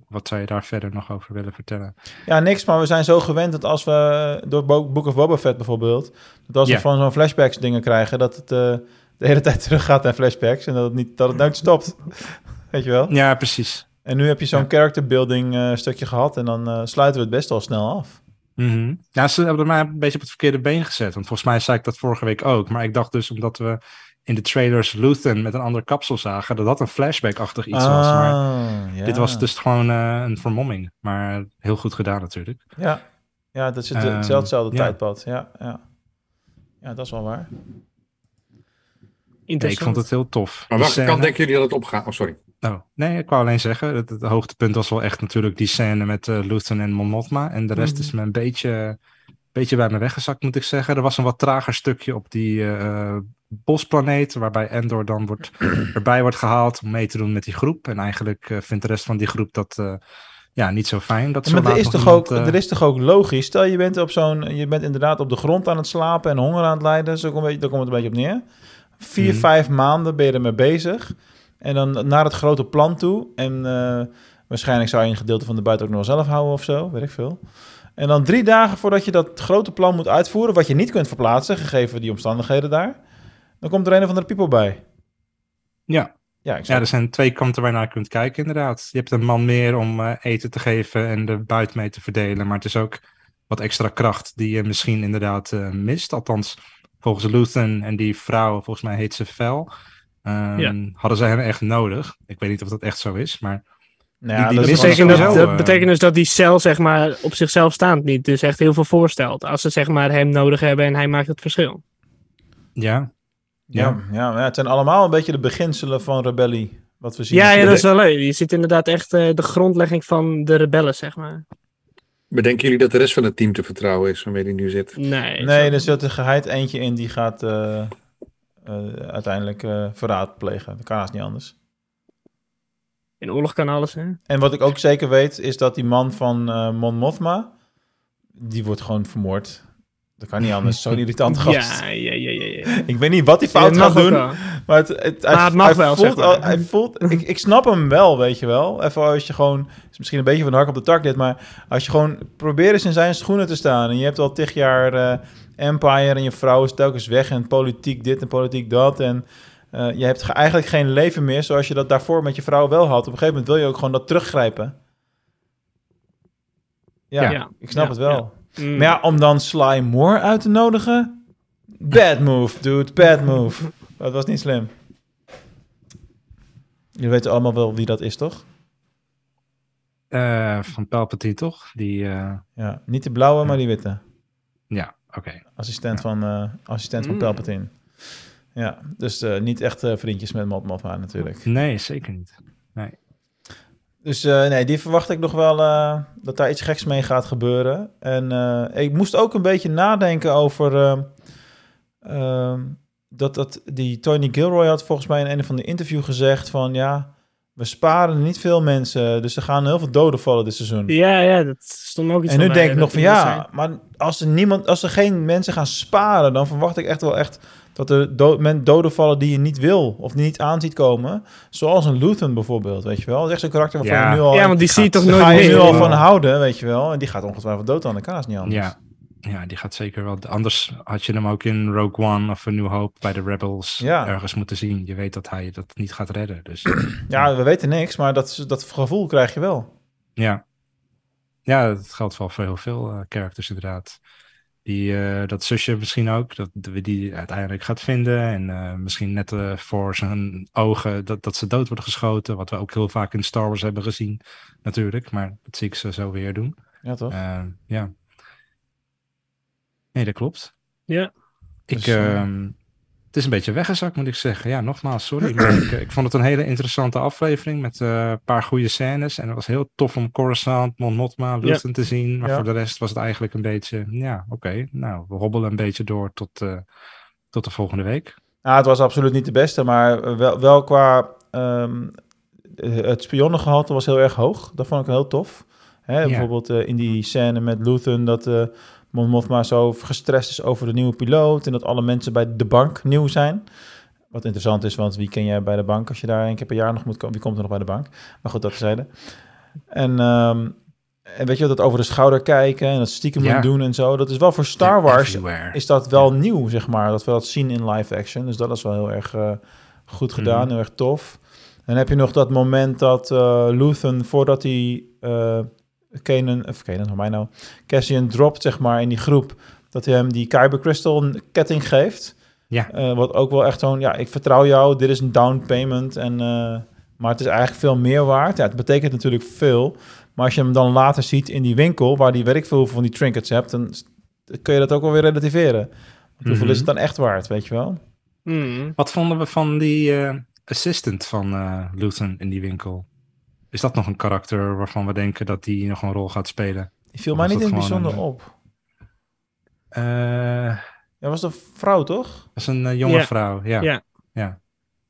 Wat zou je daar verder nog over willen vertellen? Ja, niks, maar we zijn zo gewend dat als we door Bo- Book of Boba Fett bijvoorbeeld, dat als Ja. we van zo'n flashbacks dingen krijgen, dat het eh, de hele tijd terug gaat naar flashbacks en dat het, niet, dat het nooit stopt. Weet je wel? Ja, precies. En nu heb je zo'n Ja. character building eh, stukje gehad en dan sluiten we het best wel snel af. Mhm. Ja, ze hebben mij een beetje op het verkeerde been gezet. Want volgens mij zei ik dat vorige week ook. Maar ik dacht dus omdat we in de trailers Luthen met een ander kapsel zagen, dat dat een flashback-achtig iets was. Maar Ah, ja. dit was dus gewoon eh, een vermomming. Maar heel goed gedaan natuurlijk. Ja, ja dat zit Ehm, hetzelfde ja. tijdpad. Ja, ja. ja, dat is wel waar. Nee, ik vond het heel tof. Maar welke scène- kant denken jullie dat het opgaat? Oh, sorry. Oh, nee, ik wou alleen zeggen, het, het hoogtepunt was wel echt natuurlijk die scène met eh Luthen en Mon Mothma. En de rest Mhm. is me een beetje, beetje bij me weggezakt, moet ik zeggen. Er was een wat trager stukje op die eh, bosplaneet, waarbij Endor dan wordt, erbij wordt gehaald om mee te doen met die groep. En eigenlijk eh, vindt de rest van die groep dat eh, ja, niet zo fijn. Dat maar er is, toch iemand, ook, er is toch ook logisch. Stel je bent op zo'n, je bent inderdaad op de grond aan het slapen en honger aan het lijden. Zo een beetje- daar komt het een beetje op neer. Vier, Mhm. vijf maanden ben je ermee bezig. En dan naar het grote plan toe. En waarschijnlijk zou je een gedeelte van de buiten ook nog zelf houden of zo, weet ik veel. En dan drie dagen voordat je dat grote plan moet uitvoeren, wat je niet kunt verplaatsen, gegeven die omstandigheden daar, dan komt er een of andere people bij. Ja, Ja, Ja, er zijn twee kanten waar je naar kunt kijken, inderdaad. Je hebt een man meer om eh, eten te geven en de buit mee te verdelen. Maar het is ook wat extra kracht die je misschien inderdaad eh, mist. Althans, volgens Luthen en die vrouw, volgens mij heet ze Vel, ehm, Ja. hadden ze hem echt nodig. Ik weet niet of dat echt zo is, maar ja, die- dat die betekent, dat, eh, betekent dus dat die cel zeg maar, op zichzelf staand niet dus echt heel veel voorstelt. Als ze zeg maar, hem nodig hebben en hij maakt het verschil. ja. Ja, ja, ja, het zijn allemaal een beetje de beginselen van rebellie. Wat we zien. Ja, ja, dat is wel leuk. Je ziet inderdaad echt eh, de grondlegging van de rebellen, zeg maar. Bedenken jullie dat de rest van het team te vertrouwen is waarmee hij nu zit? Nee. Nee, er zit een geheid eentje in die gaat eh, eh, uiteindelijk eh, verraad plegen. Dat kan haast niet anders. In oorlog kan alles, hè? En wat ik ook zeker weet, is dat die man van eh Mon Mothma, die wordt gewoon vermoord. Dat kan niet anders. Zo'n irritant gast. Ja, ja, ja, ja. ja. Ik weet niet wat hij fout gaat doen. wel. Maar het, het, hij, Maar het mag hij wel, voelt, zeg maar. al- hij voelt, ik, ik snap hem wel, weet je wel. Even als je gewoon, is misschien een beetje van de hak op de tak dit, maar als je gewoon probeert eens in zijn schoenen te staan en je hebt al tig jaar eh, Empire en je vrouw is telkens weg en politiek dit en politiek dat en je hebt ge- eigenlijk geen leven meer zoals je dat daarvoor met je vrouw wel had. Op een gegeven moment wil je ook gewoon dat teruggrijpen. Ja, Ja. ik snap Ja, het wel. Mm. Maar ja, om dan Sly Moore uit te nodigen? Bad move, dude. Bad move. Dat was niet slim. Jullie weten allemaal wel wie dat is, toch? Eh, van Palpatine toch? Die, eh, Ja, niet de blauwe, maar die witte. ja, oké. Assistent van, eh, assistent van Mm. Palpatine. Ja, dus eh, niet echt eh, vriendjes met Mothma natuurlijk. Nee, zeker niet. Dus eh, nee, die verwacht ik nog wel dat daar iets geks mee gaat gebeuren. En ik moest ook een beetje nadenken over eh, ehm, dat, dat die Tony Gilroy had volgens mij in een van de interview gezegd van ja, we sparen niet veel mensen, dus er gaan heel veel doden vallen dit seizoen. Ja, ja, dat stond ook iets En nu denk ik nog van ja, maar als er, niemand, als er geen mensen gaan sparen, dan verwacht ik echt wel echt dat er do men doden vallen die je niet wil of niet aan ziet komen. Zoals een Luthen bijvoorbeeld, weet je wel. Dat is echt zo'n karakter waarvan Ja. je nu al... Ja, want die zie je toch nooit je meer. nu al van houden, weet je wel. En die gaat ongetwijfeld dood aan, kan haast niet anders. Ja. ja, die gaat zeker wel. Anders had je hem ook in Rogue One of A New Hope bij de Rebels Ja. ergens moeten zien. Je weet dat hij dat niet gaat redden. Dus Ja, we weten niks, maar dat, dat gevoel krijg je wel. ja. Ja, dat geldt wel voor heel veel eh characters inderdaad. Die, eh, dat zusje misschien ook, dat we die uiteindelijk gaat vinden. En eh, misschien net eh, voor zijn ogen dat, dat ze dood wordt geschoten. Wat we ook heel vaak in Star Wars hebben gezien, natuurlijk. Maar dat zie ik ze zo weer doen. Ja, toch? Ja. Nee, dat klopt. Ja. Ik, Dus, eh, ehm, het is een beetje weggezakt, moet ik zeggen. Ja, nogmaals, sorry. Maar ik, eh, ik vond het een hele interessante aflevering met eh, een paar goede scènes. En het was heel tof om Coruscant, Mon Mothma, Luthen te zien. Maar Ja. voor de rest was het eigenlijk een beetje, ja, oké. nou, we hobbelen een beetje door tot, eh, tot de volgende week. Ja, het was absoluut niet de beste, maar wel, wel qua ehm, het spionnengehalte was heel erg hoog. Dat vond ik heel tof. Hè, Ja. Bijvoorbeeld in die scène met Luthen dat Mon Mothma zo gestrest is over de nieuwe piloot en dat alle mensen bij de bank nieuw zijn. Wat interessant is, want wie ken jij bij de bank als je daar een keer per jaar nog moet komen? Wie komt er nog bij de bank? Maar goed, dat zeiden. En, ehm, en weet je, dat over de schouder kijken en dat stiekem Ja. moet doen en zo. Dat is wel voor Star Wars everywhere. is dat wel nieuw, zeg maar. Dat we dat zien in live action. Dus dat is wel heel erg eh, goed gedaan, Mhm. heel erg tof. En dan heb je nog dat moment dat eh Luthen, voordat hij eh Kanan, of Kanan, hoe mij nou, Cassian dropt, zeg maar, in die groep, dat hij hem die Kyber Crystal ketting geeft. Ja. Eh, wat ook wel echt zo'n, ja, ik vertrouw jou, dit is een down payment. En, eh, maar het is eigenlijk veel meer waard. Ja, het betekent natuurlijk veel. Maar als je hem dan later ziet in die winkel, waar die weet ik veel hoeveel van die trinkets hebt, dan kun je dat ook wel weer relativeren. Want hoeveel Mhm. is het dan echt waard, weet je wel? Mm. Wat vonden we van die eh, assistant van eh Luthen in die winkel? Is dat nog een karakter waarvan we denken dat die nog een rol gaat spelen? Die viel mij niet in dat bijzonder een- op. Eh, Ja, was een vrouw, toch? dat is een eh, jonge vrouw, ja. Ja. ja.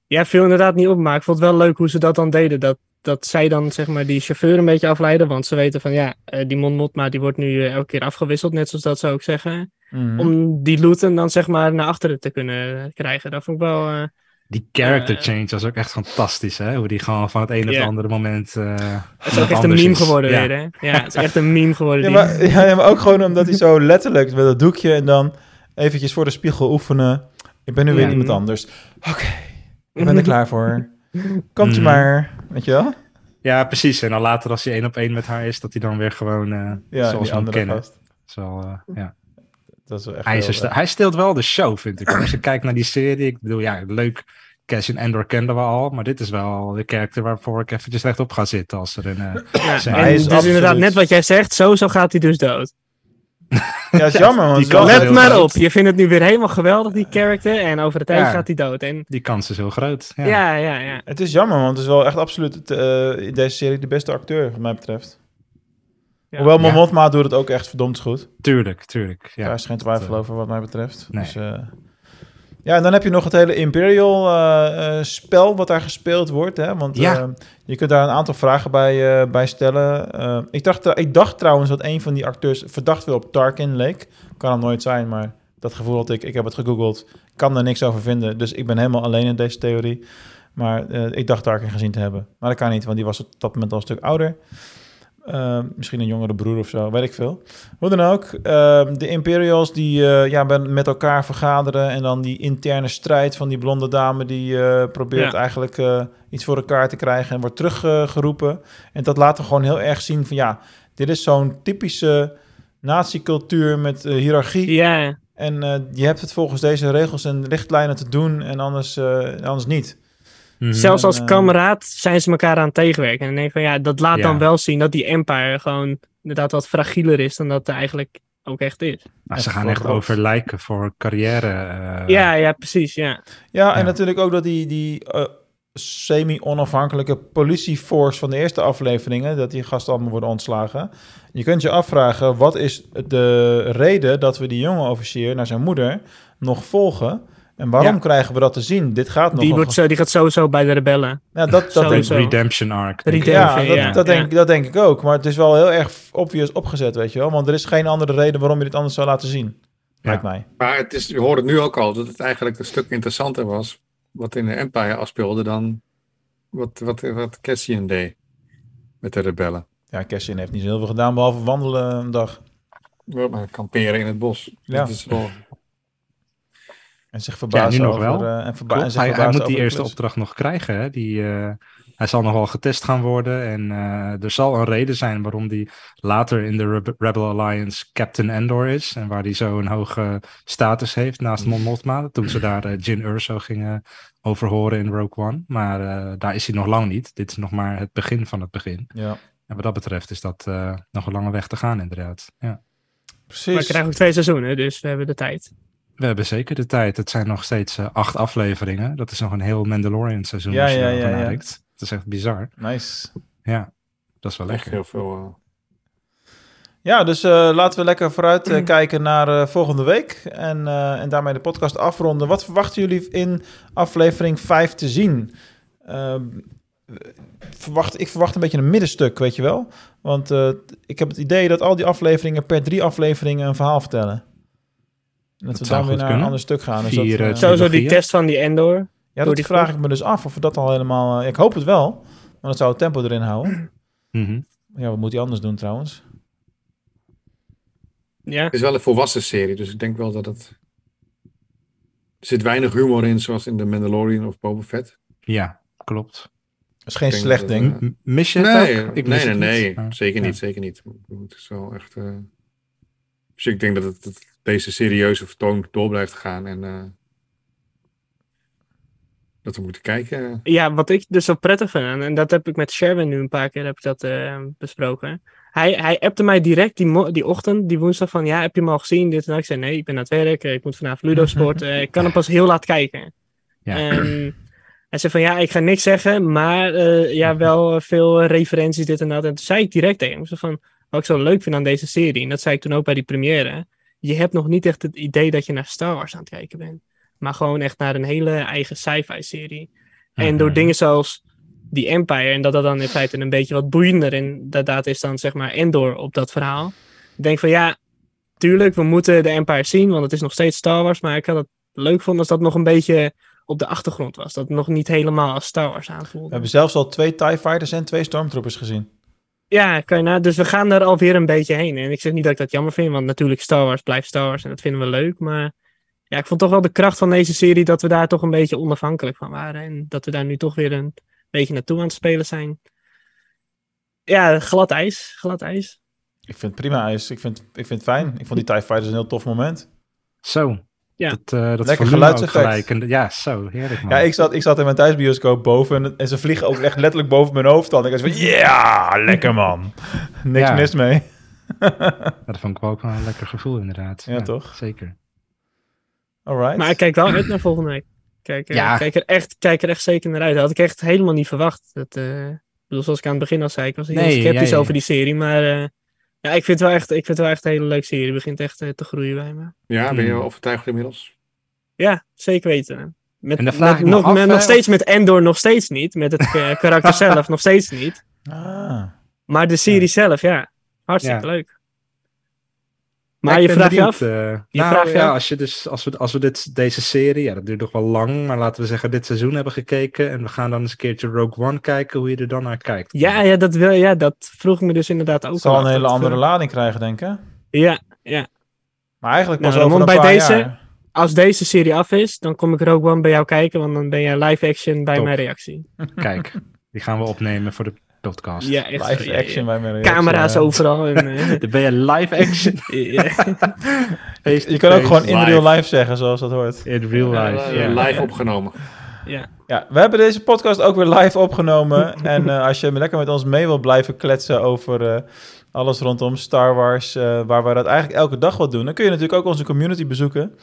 Ja, viel inderdaad niet op, maar ik vond het wel leuk hoe ze dat dan deden. Dat, dat zij dan zeg maar die chauffeur een beetje afleiden, want ze weten van ja, eh, die Mon Mothma die wordt nu eh, elke keer afgewisseld, net zoals dat ze ook zeggen. Mhm. Om die Luthen dan zeg maar naar achteren te kunnen krijgen. Dat vond ik wel... Die character Eh, change was ook echt fantastisch, hè? Hoe die gewoon van het ene op het andere moment. eh het is ook echt een meme geworden weer, hè? Ja, het is echt een meme geworden. Ja die- maar, ja, ja, maar ook gewoon omdat hij zo letterlijk met dat doekje en dan eventjes voor de spiegel oefenen. Ik ben nu weer Ja. iemand anders. Oké, ik ben er klaar voor. Komt je Mhm. maar, weet je wel? Ja, precies. En dan later als hij één op één met haar is, dat hij dan weer gewoon eh Ja, zoals we hem andere kennen. gast. Zo, eh, ja. Dat is echt hij, heel, sta- eh, hij steelt wel de show, vind ik. Als je kijkt naar die serie, ik bedoel, ja, leuk. Cassian Endor kenden we al, maar dit is wel de karakter waarvoor ik eventjes rechtop ga zitten als er een... eh, Ja, en hij is dus inderdaad, net wat jij zegt, sowieso gaat hij dus dood. Ja, is jammer, want Let maar op, je vindt het nu weer helemaal geweldig, die character, en over de tijd Ja. gaat hij dood. En Die kans is heel groot. Ja. ja, ja, ja. Het is jammer, want het is wel echt absoluut het, eh, in deze serie de beste acteur, wat mij betreft. Ja. Hoewel Mon Ja. Mothma doet het ook echt verdomd goed. Tuurlijk, tuurlijk. Ja. Daar is geen twijfel Dat, over wat mij betreft. nee. Dus, eh, ja, en dan heb je nog het hele Imperial eh, eh, spel wat daar gespeeld wordt. Hè? Want Ja. eh, je kunt daar een aantal vragen bij, eh, bij stellen. Eh, ik, dacht, ik dacht trouwens dat een van die acteurs verdacht wel op Tarkin leek. Kan het nooit zijn, maar dat gevoel had ik. Ik heb het gegoogeld, kan er niks over vinden. Dus ik ben helemaal alleen in deze theorie. Maar eh, ik dacht Tarkin gezien te hebben. Maar dat kan niet, want die was op dat moment al een stuk ouder. Eh, misschien een jongere broer of zo, weet ik veel. Hoe dan ook, eh, de Imperials die eh, ja, met elkaar vergaderen... en dan die interne strijd van die blonde dame... die eh, probeert Ja. eigenlijk eh, iets voor elkaar te krijgen... en wordt teruggeroepen. en dat laat er gewoon heel erg zien van... ja, dit is zo'n typische nazi-cultuur met hiërarchie... Ja, en je hebt het volgens deze regels en richtlijnen te doen... en anders, anders niet. Mhm. zelfs als kameraad zijn ze elkaar aan het tegenwerken. En dan denk ik van ja, dat laat Ja. dan wel zien dat die Empire gewoon inderdaad wat fragieler is dan dat het eigenlijk ook echt is. Maar ze gaan echt over lijken voor carrière. eh, ja, ja, precies, ja. Ja, en Ja. natuurlijk ook dat die, die eh, semi-onafhankelijke politieforce van de eerste afleveringen, dat die gasten allemaal worden ontslagen. Je kunt je afvragen, wat is de reden dat we die jonge officier naar zijn moeder nog volgen? En waarom Ja. krijgen we dat te zien? Dit gaat nog Die, wordt zo, die gaat sowieso bij de rebellen. Ja, dat, dat denk ik. Redemption arc. denk ik. Redemption. Ja, dat, ja, dat, denk, dat denk ik ook. Maar het is wel heel erg obvious opgezet, weet je wel. Want er is geen andere reden waarom je dit anders zou laten zien. Lijkt mij. Maar het is, je hoort het nu ook al, dat het eigenlijk een stuk interessanter was wat in de Empire afspeelde dan wat, wat, wat Cassian deed met de rebellen. Ja, Cassian heeft niet zo heel veel gedaan, behalve wandelen een dag. Ja, maar kamperen in het bos. Ja. Dat is wel, En zich verbazen Ja, nu nog over, wel. eh, en verba- Klopt. en zich Hij, moet die eerste opdracht nog krijgen. Hè? Die, eh, hij zal nog wel getest gaan worden. En eh, er zal een reden zijn waarom hij later in de Rebe- Rebel Alliance Captain Endor is. En waar hij zo een hoge status heeft naast Mon Mothma. Toen ze daar Jin Urso gingen overhoren in Rogue One. Maar eh, daar is hij nog lang niet. Dit is nog maar het begin van het begin. Ja, En wat dat betreft is dat eh, nog een lange weg te gaan inderdaad. Ja. Maar we precies. krijgen ook twee seizoenen, dus we hebben de tijd. We hebben zeker de tijd. Het zijn nog steeds eh, acht afleveringen. Dat is nog een heel Mandalorian seizoen Ja, als je ja. Dat is echt bizar. Nice. Ja, dat is wel echt lekker. heel veel. eh, Ja, dus eh, laten we lekker vooruit kijken naar eh, volgende week. En, eh, en daarmee de podcast afronden. Wat verwachten jullie in aflevering 5 te zien? Ehm, verwacht, ik verwacht een beetje een middenstuk, weet je wel. Want eh, ik heb het idee dat al die afleveringen per drie afleveringen een verhaal vertellen. En dat, we zou dan weer naar een ander stuk gaan. Dus Vier, dat, Sowieso die test van die Endor. ja, dat die vraag ik me dus af of we dat al helemaal... eh, ik hoop het wel, maar dat zou het tempo erin houden. Mhm. Ja, wat moet hij anders doen trouwens? Ja, Het is wel een volwassen serie, dus ik denk wel dat het... Er zit weinig humor in, zoals in The Mandalorian of Boba Fett. Ja, klopt. Dat is geen slecht dat, ding. Mis je het Nee, ook? Ik nee, mis nee, het nee. niet. Ah, Zeker ja. niet, zeker niet. Het is wel echt... eh, Dus ik denk dat het, dat deze serieuze vertoon door blijft gaan en... eh, dat we moeten kijken. ja, wat ik dus zo prettig vind, en- en dat heb ik met Sherwin nu een paar keer heb ik dat, eh, besproken. Hij, hij appte mij direct die, mo- die ochtend, die woensdag, van ja, heb je hem al gezien? Dit en dat. Ik zei nee, ik ben aan het werk, ik moet vanavond Ludo sporten, eh, ik kan hem pas heel laat kijken. Ja. En hij zei van ja, ik ga niks zeggen, maar eh, ja, wel veel referenties, dit en dat. En toen zei ik direct tegen hem, zo van, wat ik zo leuk vind aan deze serie, en dat zei ik toen ook bij die première, je hebt nog niet echt het idee dat je naar Star Wars aan het kijken bent. Maar gewoon echt naar een hele eigen sci-fi serie. En door Mhm. dingen zoals die Empire, en dat dat dan in feite een beetje wat boeiender inderdaad is dan zeg maar Endor op dat verhaal. Ik denk van ja, tuurlijk, we moeten de Empire zien, want het is nog steeds Star Wars. Maar ik had het leuk vonden als dat nog een beetje op de achtergrond was. Dat het nog niet helemaal als Star Wars We aanvoelde. hebben zelfs al twee TIE Fighters en twee Stormtroopers gezien. Ja, kan je na. Dus we gaan daar alweer een beetje heen. En ik zeg niet dat ik dat jammer vind, want natuurlijk Star Wars blijft Star Wars en dat vinden we leuk. Maar ja, ik vond toch wel de kracht van deze serie dat we daar toch een beetje onafhankelijk van waren. En dat we daar nu toch weer een beetje naartoe aan het spelen zijn. Ja, glad ijs. Glad ijs. Ik vind het prima ijs. Ik vind, ik vind het fijn. Ik vond die TIE Fighters een heel tof moment. Zo. Ja. Dat, eh dat Lekker geluidseffect. En, ja, zo. Heerlijk man. Ja, ik zat, ik zat in mijn thuisbioscoop boven en, ze vliegen ook echt letterlijk boven mijn hoofd dan. Ik was van, ja, lekker man. Niks Ja. mis mee. Dat vond ik wel ook wel een lekker gevoel inderdaad. Ja, toch? Zeker. Alright. Maar ik kijk wel uit naar volgende week. Kijk, eh, Ja. kijk, er echt, kijk er echt zeker naar uit. Dat had ik echt helemaal niet verwacht. Dat, eh, ik bedoel, zoals ik aan het begin al zei, ik was heel Nee, sceptisch ja, ja. over die serie. Maar eh, ja, ik vind, het wel echt, ik vind het wel echt een hele leuke serie. Het begint echt eh, te groeien bij me. Ja, ben je Hmm. overtuigd inmiddels? Ja, zeker weten. Met, En dan vraag met- ik me nog, af, met- nog of- steeds met Endor nog steeds niet. Met het eh, karakter zelf nog steeds niet. Ah. Maar de serie zelf, ja. Hartstikke Ja. leuk. Maar je vraagt je af. eh, Je nou, vraagt je ja, af. als, je dus, als, we, als we dit, deze serie, ja, dat duurt nog wel lang, maar laten we zeggen dit seizoen hebben gekeken en we gaan dan eens een keertje Rogue One kijken, hoe je er dan naar kijkt. Ja, ja, dat wil, ja, dat vroeg ik me dus inderdaad ook Het zal al een hele andere lading krijgen, denk ik. hè? Ja, ja. Maar eigenlijk pas Nou, over een paar deze- jaar. Als deze serie af is, dan kom ik Rogue One bij jou kijken, want dan ben jij live action bij Top. mijn reactie. Kijk, die gaan we opnemen voor de podcast. Ja, echt. Live ja, ja. action bij mijn Camera's ja. overal. En, eh, Dan ben je live action. Je kan ook gewoon in Live. real life zeggen, zoals dat hoort. In real life. ja. Live opgenomen. ja. Ja, we hebben deze podcast ook weer live opgenomen. en eh, als je lekker met ons mee wil blijven kletsen over eh, alles rondom Star Wars, eh, waar we dat eigenlijk elke dag wat doen, dan kun je natuurlijk ook onze community bezoeken.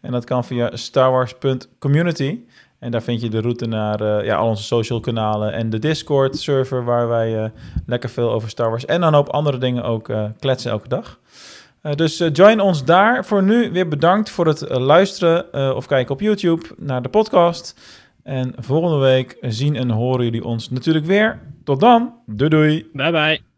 En dat kan via starwars.community. En daar vind je de route naar eh, ja, al onze social kanalen en de Discord server, waar wij eh, lekker veel over Star Wars en een hoop andere dingen ook eh, kletsen elke dag. Dus join ons daar. Voor nu weer bedankt voor het luisteren of kijken op YouTube naar de podcast. En volgende week zien en horen jullie ons natuurlijk weer. Tot dan. Doei doei. Bye bye.